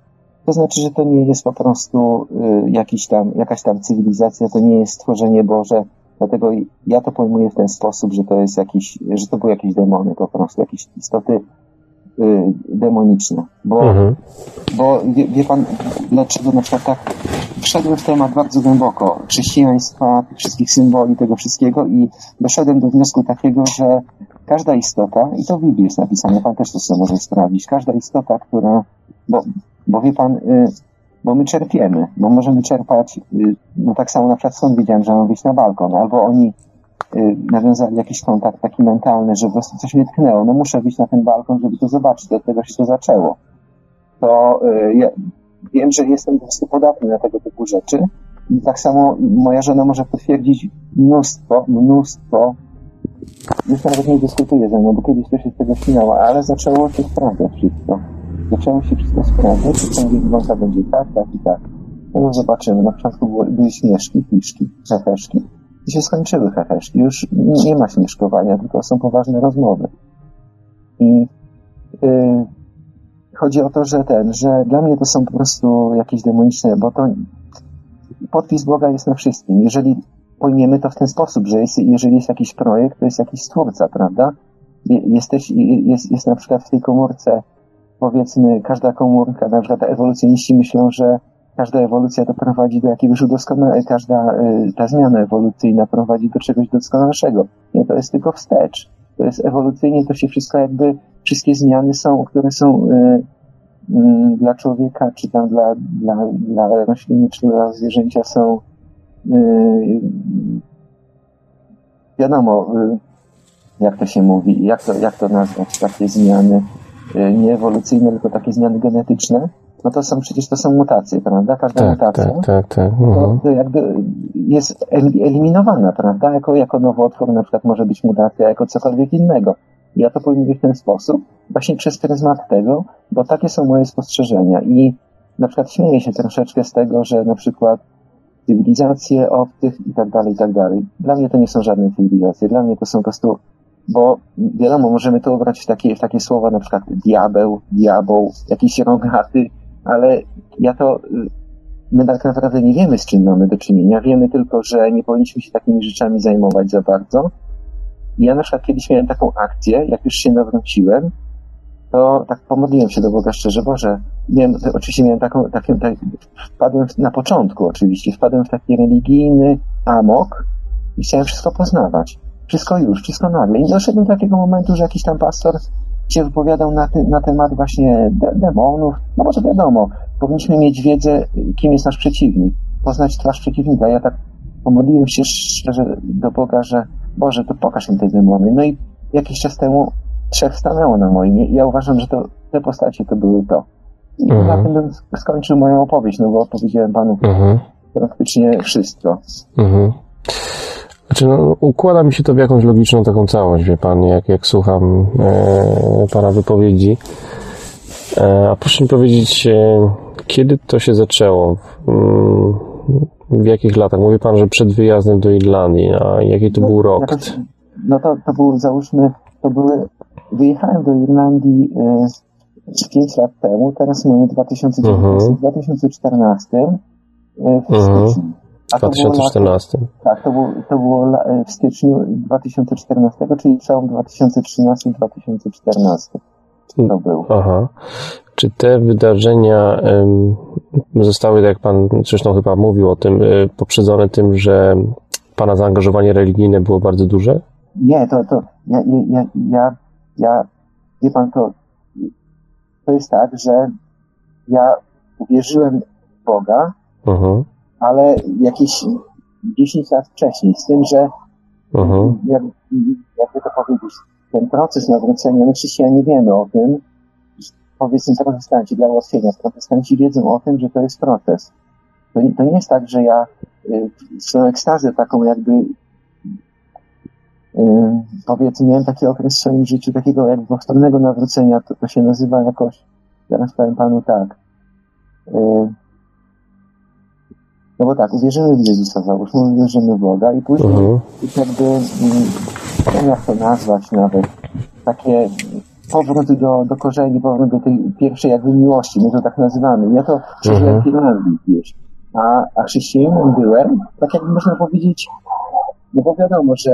to znaczy, że to nie jest po prostu y, jakiś tam, jakaś tam cywilizacja, to nie jest stworzenie Boże, Dlatego ja to pojmuję w ten sposób, że to jest jakiś, że to były jakieś demony po prostu, jakieś istoty y, demoniczne. Bo, mhm. bo wie, wie, pan, dlaczego na przykład tak wszedłem w temat bardzo głęboko chrześcijaństwa, tych wszystkich symboli, tego wszystkiego i doszedłem do wniosku takiego, że każda istota, i to w Biblii jest napisane, pan też to sobie może sprawdzić, każda istota, która, bo, bo wie pan, y, bo my czerpiemy, bo możemy czerpać, y, no tak samo na przykład stąd widziałem, że mam wyjść na balkon, albo oni nawiązali jakiś kontakt taki mentalny, że prostu coś mnie tknęło, no muszę wyjść na ten balkon, żeby to zobaczyć, od tego się to zaczęło. To y, ja wiem, że jestem po prostu podatny na tego typu rzeczy i tak samo moja żona może potwierdzić mnóstwo, mnóstwo już nawet nie dyskutuję ze mną, bo kiedyś to się z tego śmiała, ale zaczęło się sprawdzać wszystko zaczęło się wszystko sprawdzać, że ten wygląda będzie tak, tak i tak. No zobaczymy. Na początku były, były śmieszki, piszki, heheszki. I się skończyły heheszki. Już nie ma śmieszkowania, tylko są poważne rozmowy. I yy, chodzi o to, że ten, że dla mnie to są po prostu jakieś demoniczne, bo to podpis Boga jest na wszystkim. Jeżeli pojmiemy to w ten sposób, że jest, jeżeli jest jakiś projekt, to jest jakiś stwórca, prawda? Jesteś, jest, jest na przykład w tej komórce powiedzmy, każda komórka, na przykład ewolucjoniści myślą, że każda ewolucja doprowadzi do jakiegoś udoskonalenia, każda y, ta zmiana ewolucyjna prowadzi do czegoś doskonalszego. Nie, to jest tylko wstecz. To jest ewolucyjnie, to się wszystko jakby, wszystkie zmiany są, które są y, y, dla człowieka, czy tam dla, dla, dla rośliny, czy dla zwierzęcia są wiadomo, jak to się mówi, jak to, jak to nazwać, takie zmiany y, nie ewolucyjne, tylko takie zmiany genetyczne, no to są przecież to są mutacje, prawda? Każda Tak, mutacja tak, tak, tak. Mhm. to jakby jest el- eliminowana, prawda? Jako, jako nowotwór na przykład może być mutacja, jako cokolwiek innego. Ja to powiem w ten sposób, właśnie przez pryzmat tego, bo takie są moje spostrzeżenia i na przykład śmieję się troszeczkę z tego, że na przykład cywilizacje obcych i tak dalej, i tak dalej. Dla mnie to nie są żadne cywilizacje, dla mnie to są po prostu, bo wiadomo, możemy to ubrać w takie, w takie słowa, na przykład diabeł, diabeł, jakiś rogaty, ale ja to, my tak naprawdę nie wiemy, z czym mamy do czynienia. Wiemy tylko, że nie powinniśmy się takimi rzeczami zajmować za bardzo. Ja na przykład kiedyś miałem taką akcję, jak już się nawróciłem, to tak pomodliłem się do Boga szczerze, Boże, miałem, oczywiście miałem taką, taką tak, wpadłem na początku oczywiście, wpadłem w taki religijny amok i chciałem wszystko poznawać. Wszystko już, wszystko nagle. I doszedłem do takiego momentu, że jakiś tam pastor się wypowiadał na, ty, na temat właśnie de, demonów. No to wiadomo, powinniśmy mieć wiedzę, kim jest nasz przeciwnik, poznać twarz przeciwnika. Ja tak pomodliłem się szczerze do Boga, że Boże, to pokaż mi te demony. No i jakiś czas temu trzech stanęło na moim. Ja uważam, że to, te postacie to były to. I Mhm. na tym bym sk- skończył moją opowieść, no bo opowiedziałem panu Mhm. praktycznie wszystko. Mhm. Znaczy, no, układa mi się to w jakąś logiczną taką całość, wie pan, jak, jak słucham e, pana wypowiedzi. E, a proszę mi powiedzieć, e, kiedy to się zaczęło? Mm, w jakich latach? Mówi pan, że przed wyjazdem do Irlandii, a jaki to był rok? Jakoś, no to, to był, załóżmy, to były, wyjechałem do Irlandii e, 5 lat temu, teraz mamy 2019, Mhm. w 2014 e, w Mhm. styczniu. W 2014. Tak, to było, to było e, w styczniu 2014, czyli całą 2013-2014 to był. Aha. Czy te wydarzenia zostały, tak jak pan zresztą chyba mówił o tym, e, poprzedzone tym, że pana zaangażowanie religijne było bardzo duże? Nie, to, to ja, ja, ja, ja, wie pan, to, to jest tak, że ja uwierzyłem w Boga, Mhm. Ale jakieś 10 lat wcześniej, z tym, że Mhm. jak, jakby to powiedzieć, ten proces nawrócenia, my chrześcijanie wiemy o tym, powiedzmy protestanci dla ułatwienia, protestanci wiedzą o tym, że to jest proces. To nie, to nie jest tak, że ja y, w tą ekstazę taką jakby y, powiedzmy, miałem taki okres w swoim życiu takiego jakby powtórnego nawrócenia, to, to się nazywa jakoś, zaraz powiem panu tak, y, no bo tak, uwierzymy w Jezusa, załóżmy, uwierzymy w Boga i później Mhm. jakby, mm, nie wiem jak to nazwać nawet, takie powrót do, do korzeni, powrót do tej pierwszej jakby miłości, my to tak nazywamy. Ja to przeżyłem w Irlandii gdzieś. A, a chrześcijaninem byłem, tak jakby można powiedzieć, no bo wiadomo, że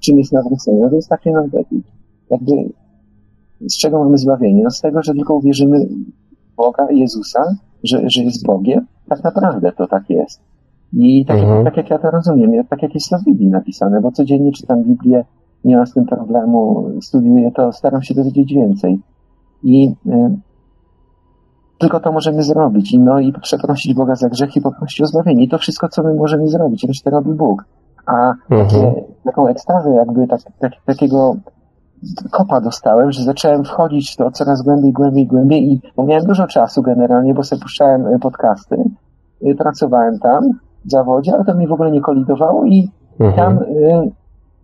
czym jest nawrócenie, no to jest takie, no jakby, z czego mamy zbawienie? No z tego, że tylko uwierzymy w Boga, Jezusa, że, że jest Bogiem, tak naprawdę to tak jest. I tak, Mhm. jak, tak jak ja to rozumiem, tak jak jest to w Biblii napisane, bo codziennie czytam Biblię, nie mam z tym problemu, studiuję to, staram się dowiedzieć więcej. I y, tylko to możemy zrobić. I, no i przeprosić Boga za grzech i poprosić o zbawienie. I to wszystko, co my możemy zrobić, resztę robi Bóg. A Mhm. takie, taką ekstazę jakby tak, tak, takiego kopa dostałem, że zacząłem wchodzić w to coraz głębiej, głębiej, głębiej i bo miałem dużo czasu generalnie, bo sobie puszczałem y, podcasty, y, pracowałem tam w zawodzie, ale to mi w ogóle nie kolidowało i tam Mhm. y,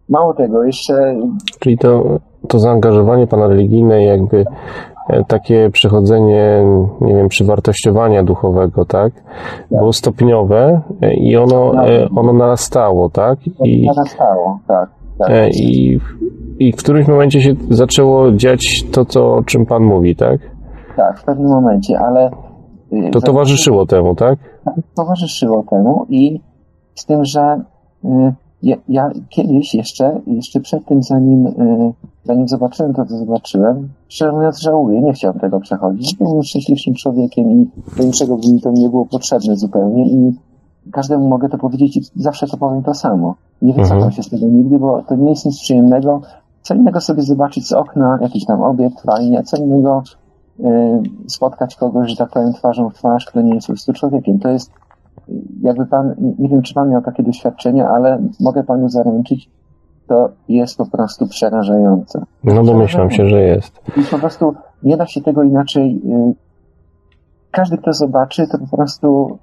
mało tego, jeszcze Czyli to, to zaangażowanie pana religijne, jakby e, takie przechodzenie, nie wiem, przywartościowania duchowego, tak? Było stopniowe e, i ono, e, ono narastało, tak? I, narastało, tak. Tak. e, i, I w którymś momencie się zaczęło dziać to, co, o czym pan mówi, tak? Tak, w pewnym momencie, ale y, To towarzyszyło temu, tak? towarzyszyło temu i z tym, że y, ja, ja kiedyś jeszcze, jeszcze przed tym, zanim, y, zanim zobaczyłem to, co zobaczyłem, szczerze mówiąc żałuję, nie chciałem tego przechodzić. Byłem szczęśliwszym człowiekiem i do niczego by mi to nie było potrzebne zupełnie i każdemu mogę to powiedzieć i zawsze to powiem to samo. Nie wycofam Mhm. się z tego nigdy, bo to nie jest nic przyjemnego. Co innego sobie zobaczyć z okna jakiś tam obiekt fajnie, a co innego y, spotkać kogoś, że tak powiem, twarzą w twarz, kto nie jest po prostu człowiekiem. To jest y, jakby pan, nie- wiem, czy pan miał takie doświadczenia, ale mogę panu zaręczyć, to jest po prostu przerażające. No domyślam się, że jest. I po prostu nie da się tego inaczej. y, Każdy, kto zobaczy, to po prostu.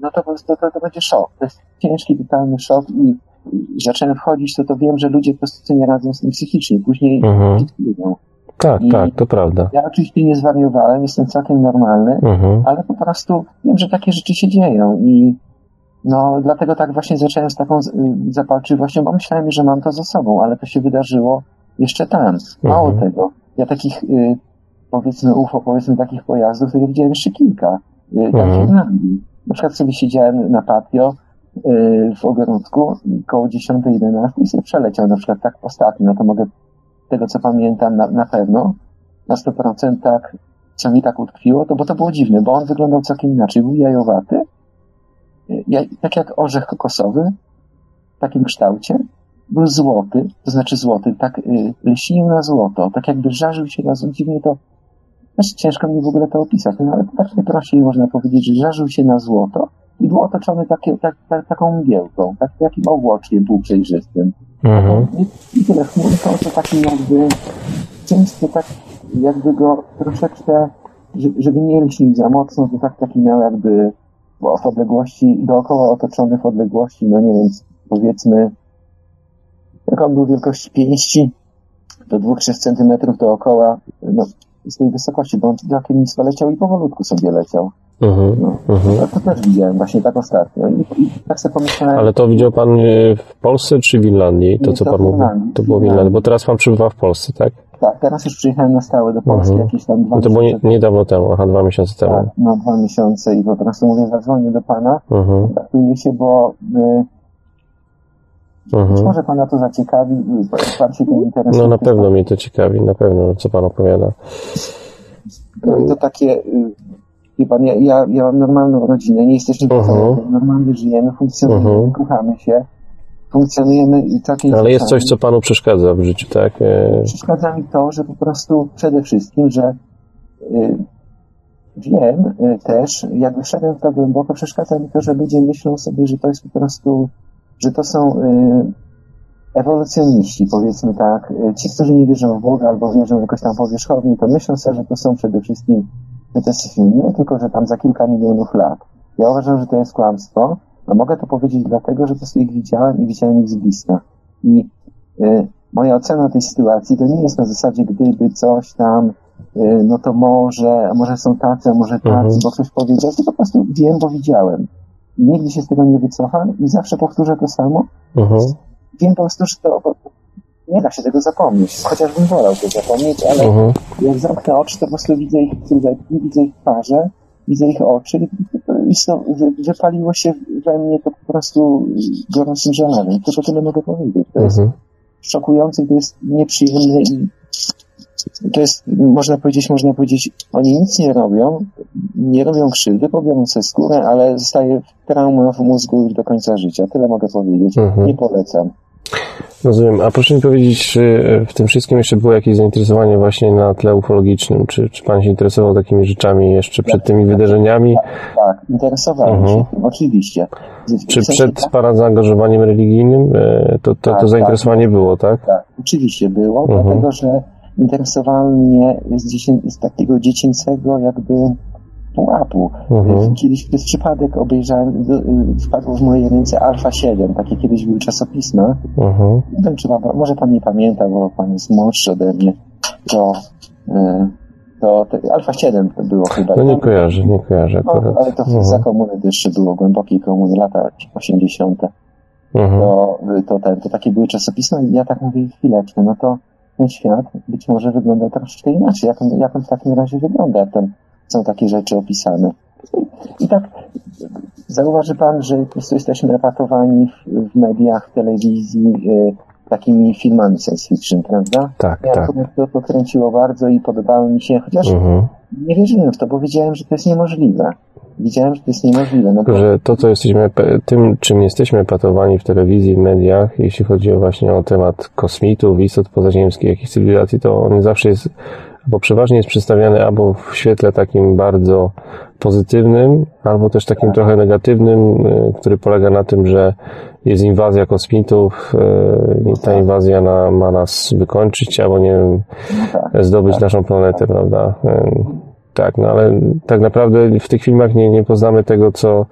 No to po prostu to, to będzie szok. To jest ciężki, totalny szok i i zacząłem wchodzić, to to wiem, że ludzie po prostu nie radzą z tym psychicznie. Później Mhm. Tak, I- tak, to prawda. Ja oczywiście nie zwariowałem, jestem całkiem normalny, Mhm. ale po prostu wiem, że takie rzeczy się dzieją i no dlatego tak właśnie zacząłem z taką y, zapalczywością, bo myślałem, że mam to za sobą, ale to się wydarzyło jeszcze tam. Mało Mhm. tego, ja takich y, powiedzmy UFO, powiedzmy takich pojazdów, to ja widziałem jeszcze kilka. Y, Mhm. Na przykład sobie siedziałem na patio y, w ogródku koło 10-11 i sobie przeleciał na przykład tak ostatnio, to mogę tego co pamiętam na, na pewno, na 100% tak, co mi tak utkwiło, to bo to było dziwne, bo on wyglądał całkiem inaczej. Był jajowaty, jaj, tak jak orzech kokosowy, w takim kształcie. Był złoty, to znaczy złoty, tak y, lśnił na złoto, tak jakby żarzył się na złoto. Dziwnie to, też ciężko mi w ogóle to opisać, no ale tak najprościej można powiedzieć, że żarzył się na złoto i był otoczony takie, tak, tak, taką mgiełką, tak, takim obłoczkiem półprzejrzystym. Mhm. Nie, nie tyle chmurką, to takim jakby często tak jakby go troszeczkę, że- żeby nie lśnił za mocno, to tak taki miał jakby w odległości, dookoła otoczony w odległości, no nie wiem, powiedzmy, jak on był wielkości pięści, do 2-3 centymetrów dookoła, no z tej wysokości, bo on całkiem nisko leciał i powolutku sobie leciał. Mhm. No. Mhm. To też widziałem właśnie tak ostatnio. I, i tak sobie pomyślałem, Ale to widział pan e, w Polsce czy w Irlandii? To co pan mówił? To było w Irlandii, bo teraz pan przebywa w Polsce, tak? tak, teraz już przyjechałem na stałe do Polski, Mhm. jakieś tam dwa No to było nie, niedawno temu, aha, dwa miesiące temu. Tak, no dwa miesiące i po prostu mówię, zadzwonię do pana, Mhm. kontaktuję się, bo y, być Mhm. może pana to zaciekawi, y, pan się tym interesuje. No na pewno mnie to ciekawi, na pewno, co pan opowiada. No i to takie, y, wie pan, ja, ja, ja mam normalną rodzinę, nie jesteśmy Mhm. normalnie żyjemy, funkcjonujemy, Mhm. kochamy się, funkcjonujemy i takie... Ale jest coś, co panu przeszkadza w życiu, tak? E, Przeszkadza mi to, że po prostu przede wszystkim, że y, wiem y, też, jak wyszedłem w to głęboko, przeszkadza mi to, że ludzie myślą sobie, że to jest po prostu, że to są y, ewolucjoniści, powiedzmy tak. Y, Ci, którzy nie wierzą w Boga albo wierzą jakoś tam powierzchownie, to myślą sobie, że to są przede wszystkim, jest nie tylko, że tam za kilka milionów lat. Ja uważam, że to jest kłamstwo, a mogę to powiedzieć dlatego, że po prostu ich widziałem i widziałem ich z bliska. I y, moja ocena tej sytuacji to nie jest na zasadzie, gdyby coś tam, y, no to może, a może są tacy, a może tacy, Mhm. bo ktoś powiedział, to po prostu wiem, bo widziałem. Nigdy się z tego nie wycofam i zawsze powtórzę to samo. mhm. Wiem po prostu, że to nie da się tego zapomnieć. Chociażbym wolał to zapomnieć, ale Mhm. jak zamknę oczy, to po prostu widzę ich sylwetki, widzę ich twarze, widzę ich oczy i wy, wypaliło się we mnie to po prostu gorącym żelazem. Tylko tyle mogę powiedzieć. To jest Mhm. szokujące i to jest nieprzyjemne i to jest, można powiedzieć, można powiedzieć, oni nic nie robią, nie robią krzywdy, pobiorą sobie skórę, ale zostaje trauma w mózgu już do końca życia. Tyle mogę powiedzieć. Mhm. Nie polecam. Rozumiem. A proszę mi powiedzieć, czy w tym wszystkim jeszcze było jakieś zainteresowanie właśnie na tle ufologicznym? Czy, czy pan się interesował takimi rzeczami jeszcze przed tymi wydarzeniami? Tak, interesowałem Mhm. się tym, oczywiście. W Czy sensie przed tak, pana zaangażowaniem religijnym e, to, to, Tak, to zainteresowanie było, tak? tak, oczywiście było, Mhm. dlatego że interesowało mnie z, dziecię, z takiego dziecięcego jakby pułapu. Mhm. Kiedyś przez przypadek obejrzałem, do- y, wpadło w moje ręce Alfa 7, takie kiedyś były czasopisma. Mhm. Nie wiem, czy pan, może pan nie pamięta, bo pan jest młodszy ode mnie. To, y, to, to Alfa 7 to było chyba. No nie Tam- kojarzę, nie kojarzę no, ale to Mhm. za komuny jeszcze było, głębokiej komuny, lata 80. Mhm. To, to, te, to takie były czasopisma i ja tak mówię, chwileczkę, no to ten świat być może wygląda troszeczkę inaczej. Jak on, jak on w takim razie wygląda, tam są takie rzeczy opisane. I tak zauważy pan, że po prostu jesteśmy epatowani w, w mediach, telewizji y, takimi filmami science fiction, prawda? Tak, Ja tak. to pokręciło bardzo i podobało mi się, chociaż Mhm. nie wierzyłem w to, bo wiedziałem, że to jest niemożliwe. Widziałem, że to jest niemożliwe. No bo, Że to, co jesteśmy, tym, czym jesteśmy patowani w telewizji, w mediach, jeśli chodzi o właśnie o temat kosmitów, istot pozaziemskich, jakichś cywilizacji, to on zawsze jest, bo przeważnie jest przedstawiany albo w świetle takim bardzo pozytywnym, albo też takim trochę negatywnym, y, który polega na tym, że jest inwazja kosmitów y, i ta inwazja na, ma nas wykończyć, albo nie wiem, zdobyć naszą planetę, prawda? Tak, no ale tak naprawdę w tych filmach nie, nie poznamy tego, co,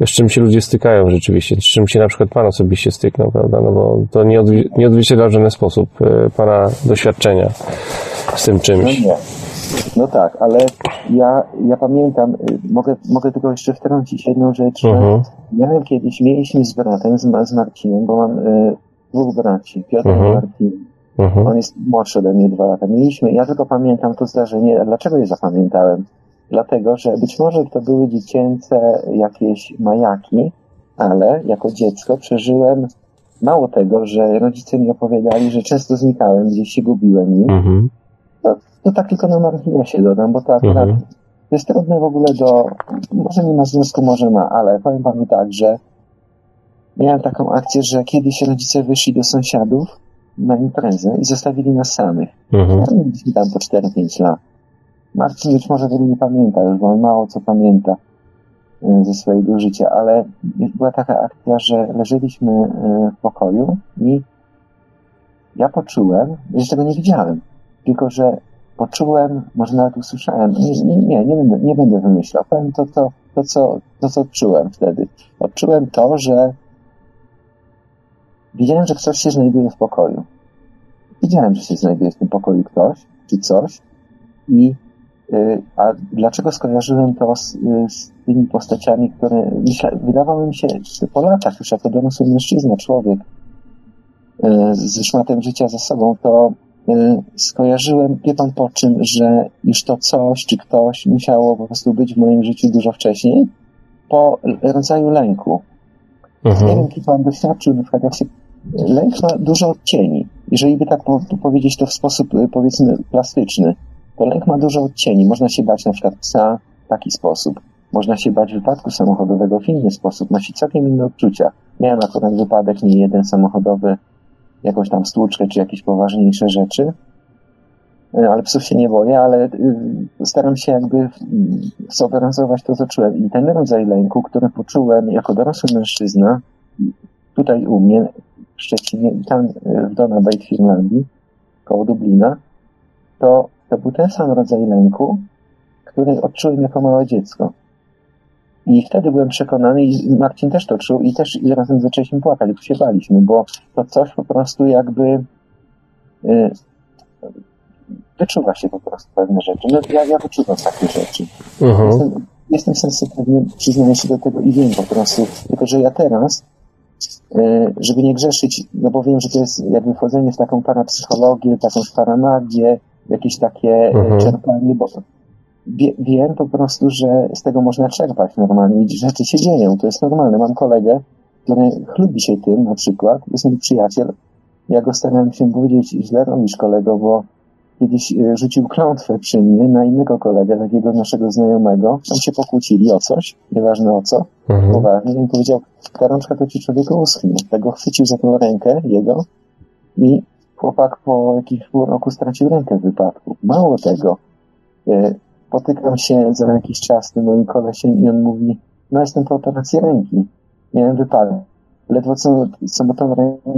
z czym się ludzie stykają rzeczywiście, z czym się na przykład Pan osobiście styknął, prawda? No bo to nie, odwi- nie odzwierciedla w żaden sposób y, Pana doświadczenia z tym No czymś. nie. No tak, ale ja, ja pamiętam, y, mogę, mogę tylko jeszcze wtrącić jedną rzecz, że Mhm. miałem kiedyś, mieliśmy z bratem, z, z Marcinem, bo mam y, dwóch braci, Piotr Mhm. i Marcin. Mhm. On jest młodszy ode mnie dwa lata. Mieliśmy, ja tylko pamiętam to zdarzenie. Dlaczego je zapamiętałem? Dlatego, że być może to były dziecięce jakieś majaki, ale jako dziecko przeżyłem mało tego, że rodzice mi opowiadali, że często znikałem, gdzieś się gubiłem. Mhm. To, to tak tylko na marginesie dodam, bo to akurat Mhm. jest trudne w ogóle do... Może nie ma związku, może ma, ale powiem panu tak, że miałem taką akcję, że kiedyś rodzice wyszli do sąsiadów na imprezę i zostawili nas samych. Mhm. Ja mieliśmy tam po 4-5 lat. Marcin być może tego nie pamięta już, bo on mało co pamięta y, ze swojego życia, ale była taka akcja, że leżeliśmy y, w pokoju i ja poczułem, jeszcze tego nie widziałem, tylko że poczułem, może nawet usłyszałem, nie, nie, nie, nie, będę, nie będę wymyślał, powiem to, to, to, co, to, co czułem wtedy. Odczułem to, że wiedziałem, że ktoś się znajduje w pokoju. Wiedziałem, że się znajduje w tym pokoju ktoś, czy coś i y, a dlaczego skojarzyłem to z, y, z tymi postaciami, które myśla, wydawało mi się że po latach, już jako dorosły mężczyzna, człowiek y, z szmatem życia za sobą, to y, skojarzyłem, wie pan po czym, że już to coś czy ktoś musiało po prostu być w moim życiu dużo wcześniej, po rodzaju lęku. Nie Mhm. wiem, czy pan doświadczył, na przykład jak się lęk ma dużo odcieni. Jeżeli by tak powiedzieć to w sposób, y, powiedzmy, plastyczny, to lęk ma dużo odcieni. Można się bać na przykład psa w taki sposób. Można się bać wypadku samochodowego w inny sposób. Ma się całkiem inne odczucia. Miałem akurat wypadek, nie jeden samochodowy, jakąś tam stłuczkę, czy jakieś poważniejsze rzeczy. Y, Ale psów się nie boję, ale y, staram się jakby y, zobrazować to, co czułem. I ten rodzaj lęku, który poczułem jako dorosły mężczyzna, tutaj u mnie Szczecinie i tam w Donabate w Finlandii, koło Dublina, to, to był ten sam rodzaj lęku, który odczułem jako małe dziecko. I wtedy byłem przekonany, i Marcin też to czuł, i też i razem zaczęliśmy płakać, bo się baliśmy, bo to coś po prostu jakby y, wyczuwa się po prostu pewne rzeczy. No, ja, ja wyczuwam takie rzeczy. Mhm. Jestem, jestem sensytywny, przyznaję się do tego i wiem po prostu. Tylko, że ja teraz, e, żeby nie grzeszyć, no bo wiem, że to jest jakby wchodzenie w taką parapsychologię, taką paramagię, jakieś takie e, Mhm. czerpanie, bo wie, wiem po prostu, że z tego można czerpać normalnie i rzeczy się dzieją, to jest normalne. Mam kolegę, który chlubi się tym na przykład, jest mój przyjaciel, ja go starałem się powiedzieć, źle robisz kolego, bo kiedyś e, rzucił klątwę przy mnie na innego kolegę, takiego naszego znajomego. Tam się pokłócili o coś, nieważne o co, Mhm. poważnie. I on powiedział, ta rączka to ci człowieku uschnie. Tego chwycił za tą rękę jego i chłopak po jakimś pół roku stracił rękę w wypadku. Mało tego, e, potykam się za jakiś czas z tym moim kolesiem i on mówi, no jestem po operacji ręki. Miałem wypadek. Ledwo co, co tą rękę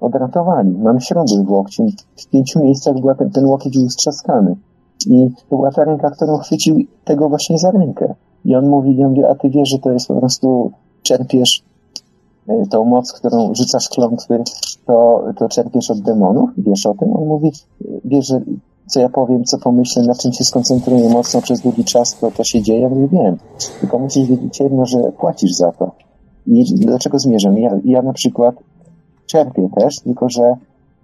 odratowali. Mam śruby w łokciu. W pięciu miejscach była ten, ten łokieć był strzaskany. I to była ta ręka, którą chwycił tego właśnie za rękę. I on mówi, ja mówię, a ty wiesz, że to jest po prostu, czerpiesz y, tą moc, którą rzucasz klątwy, to, to czerpiesz od demonów? Wiesz o tym? On mówi, y, wiesz, że co ja powiem, co pomyślę, nad czym się skoncentruję mocno przez długi czas, to to się dzieje? Ja mówię, wiem. Tylko musisz wiedzieć jedno, że płacisz za to. I dlaczego zmierzam? Ja, ja na przykład czerpię też, tylko że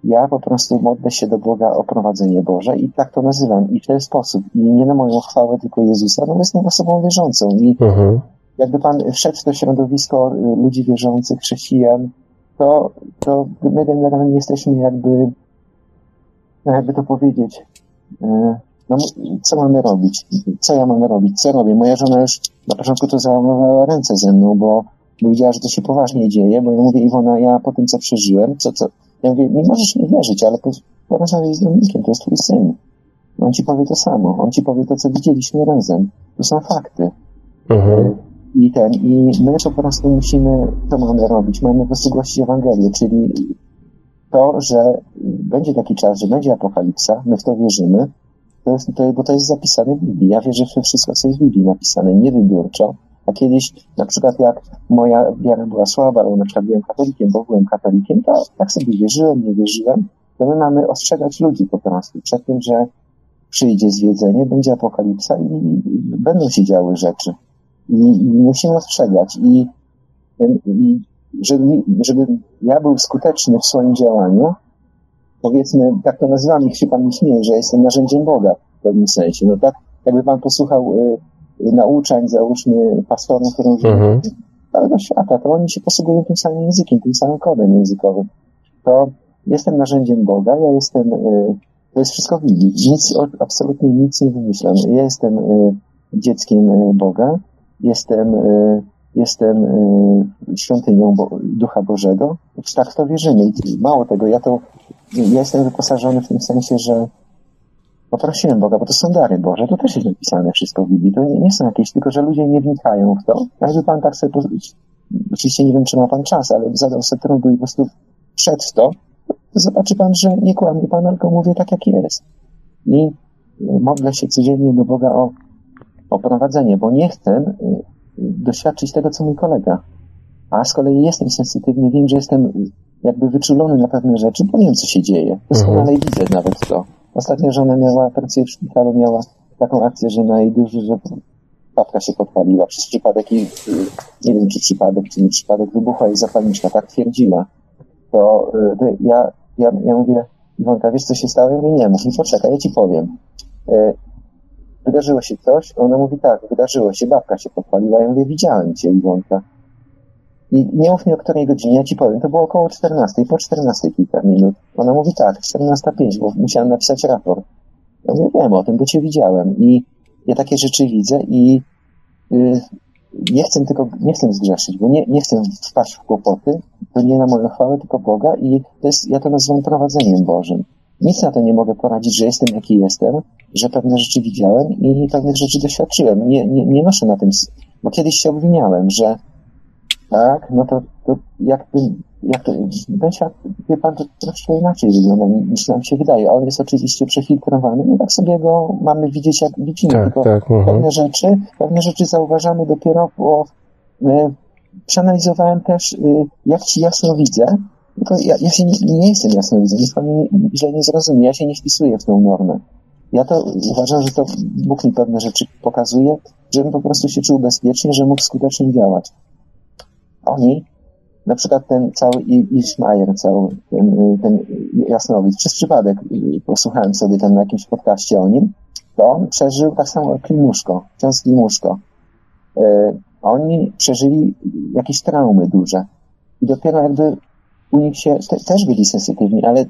ja po prostu modlę się do Boga o prowadzenie Boże i tak to nazywam. I w ten sposób. I nie na moją chwałę, tylko Jezusa, no bo jestem osobą wierzącą. I Mhm. jakby Pan wszedł w to środowisko y, ludzi wierzących, chrześcijan, to, to my generalnie jesteśmy jakby, no jakby to powiedzieć, y, no co mamy robić? Co ja mam robić? Co robię? Moja żona już na początku to załamywała ręce ze mną, bo bo widziała, że to się poważnie dzieje, bo ja mówię, Iwona, ja po tym, co przeżyłem, co, co, ja mówię, nie możesz mi wierzyć, ale po- porozmawiaj z Dominikiem, to jest twój syn. On ci powie to samo. On ci powie to, co widzieliśmy razem. To są fakty. Mhm. I ten, i my po prostu musimy, co mamy robić? Mamy po prostu głosić Ewangelię, czyli to, że będzie taki czas, że będzie apokalipsa, my w to wierzymy, to jest, to, bo to jest zapisane w Biblii. Ja wierzę we wszystko, co jest w Biblii napisane, nie wybiórczo. A kiedyś, na przykład jak moja wiara była słaba, albo na przykład byłem katolikiem, bo byłem katolikiem, to tak sobie wierzyłem, nie wierzyłem, to my mamy ostrzegać ludzi po prostu przed tym, że przyjdzie zwiedzenie, będzie apokalipsa i będą się działy rzeczy. I, i musimy ostrzegać. I, i żeby, żeby ja był skuteczny w swoim działaniu, powiedzmy, tak to nazywam, niech się pan nie śmieje, że jestem narzędziem Boga w pewnym sensie. No tak, jakby pan posłuchał y, nauczań, załóżmy, pastorów różnych Mhm. całego świata, to oni się posługują tym samym językiem, tym samym kodem językowym. To jestem narzędziem Boga, ja jestem, y, to jest wszystko w Biblii. Nic, absolutnie nic nie wymyślam. Ja jestem y, dzieckiem y, Boga, jestem, jestem świątynią Bo Ducha Bożego. Tak w to wierzymy. I mało tego, ja to, ja jestem wyposażony w tym sensie, że poprosiłem Boga, bo to są dary Boże, to też jest napisane wszystko w Biblii. To nie, nie są jakieś, tylko że ludzie nie wnikają w to. Jakby pan tak sobie, oczywiście nie wiem, czy ma pan czas, ale zadał sobie trudu i po prostu w to, to zobaczy pan, że nie kłamie pan, tylko mówię tak, jak jest. I modlę się codziennie do Boga o, o prowadzenie, bo nie chcę y, doświadczyć tego, co mój kolega. A z kolei jestem sensytywny, wiem, że jestem jakby wyczulony na pewne rzeczy, bo wiem, co się dzieje. Doskonale widzę nawet to. Ostatnio żona miała, pracuje w szpitalu, miała taką akcję, że na jej duży, że papka się podpaliła przez przypadek i y, nie wiem, czy przypadek, czy nie przypadek, wybuchła jej zapalniczka, tak twierdziła. To, y, to ja, ja, ja mówię, Iwonka, wiesz, co się stało? Ja mówię, nie, mów mi, poczekaj, ja ci powiem. Y, Wydarzyło się coś? Ona mówi, tak, wydarzyło się, babka się podpaliła. Ja mówię, widziałem cię, Iwonka. I nie mów mi o której godzinie, ja ci powiem, to było około 14, po 14 kilka minut. Ona mówi tak, 14.05, bo musiałem napisać raport. Ja mówię, wiem o tym, bo cię widziałem i ja takie rzeczy widzę i y, nie chcę tylko, nie chcę zgrzeszyć, bo nie, nie chcę wpaść w kłopoty, to nie na moją chwałę, tylko Boga i to jest, ja to nazywam prowadzeniem Bożym. Nic na to nie mogę poradzić, że jestem jaki jestem, że pewne rzeczy widziałem i pewnych rzeczy doświadczyłem. Nie, nie, nie noszę na tym, bo kiedyś się obwiniałem, że tak, no to, to jak, jak to, ten świat, wie pan, to troszkę inaczej wygląda niż nam się wydaje. On jest oczywiście przefiltrowany, no tak sobie go mamy widzieć jak widzimy, Tak, tylko tak. Pewne rzeczy, pewne rzeczy zauważamy dopiero po, y, przeanalizowałem też, y, jak ci jasno widzę, tylko ja, ja się nie, nie jestem jasno widzę, niech pan mnie źle nie zrozumie, ja się nie wpisuję w tą normę. Ja to uważam, że to Bóg mi pewne rzeczy pokazuje, żebym po prostu się czuł bezpiecznie, że mógł skutecznie działać. Oni, na przykład ten cały I- Ischmajer, cały ten, ten jasnowidz, przez przypadek posłuchałem sobie tam na jakimś podcaście o nim, to on przeżył tak samo jak Klimuszko, ksiądz Klimuszko. Y, Oni przeżyli jakieś traumy duże. I dopiero jakby u nich się, te, też byli sensytywni, ale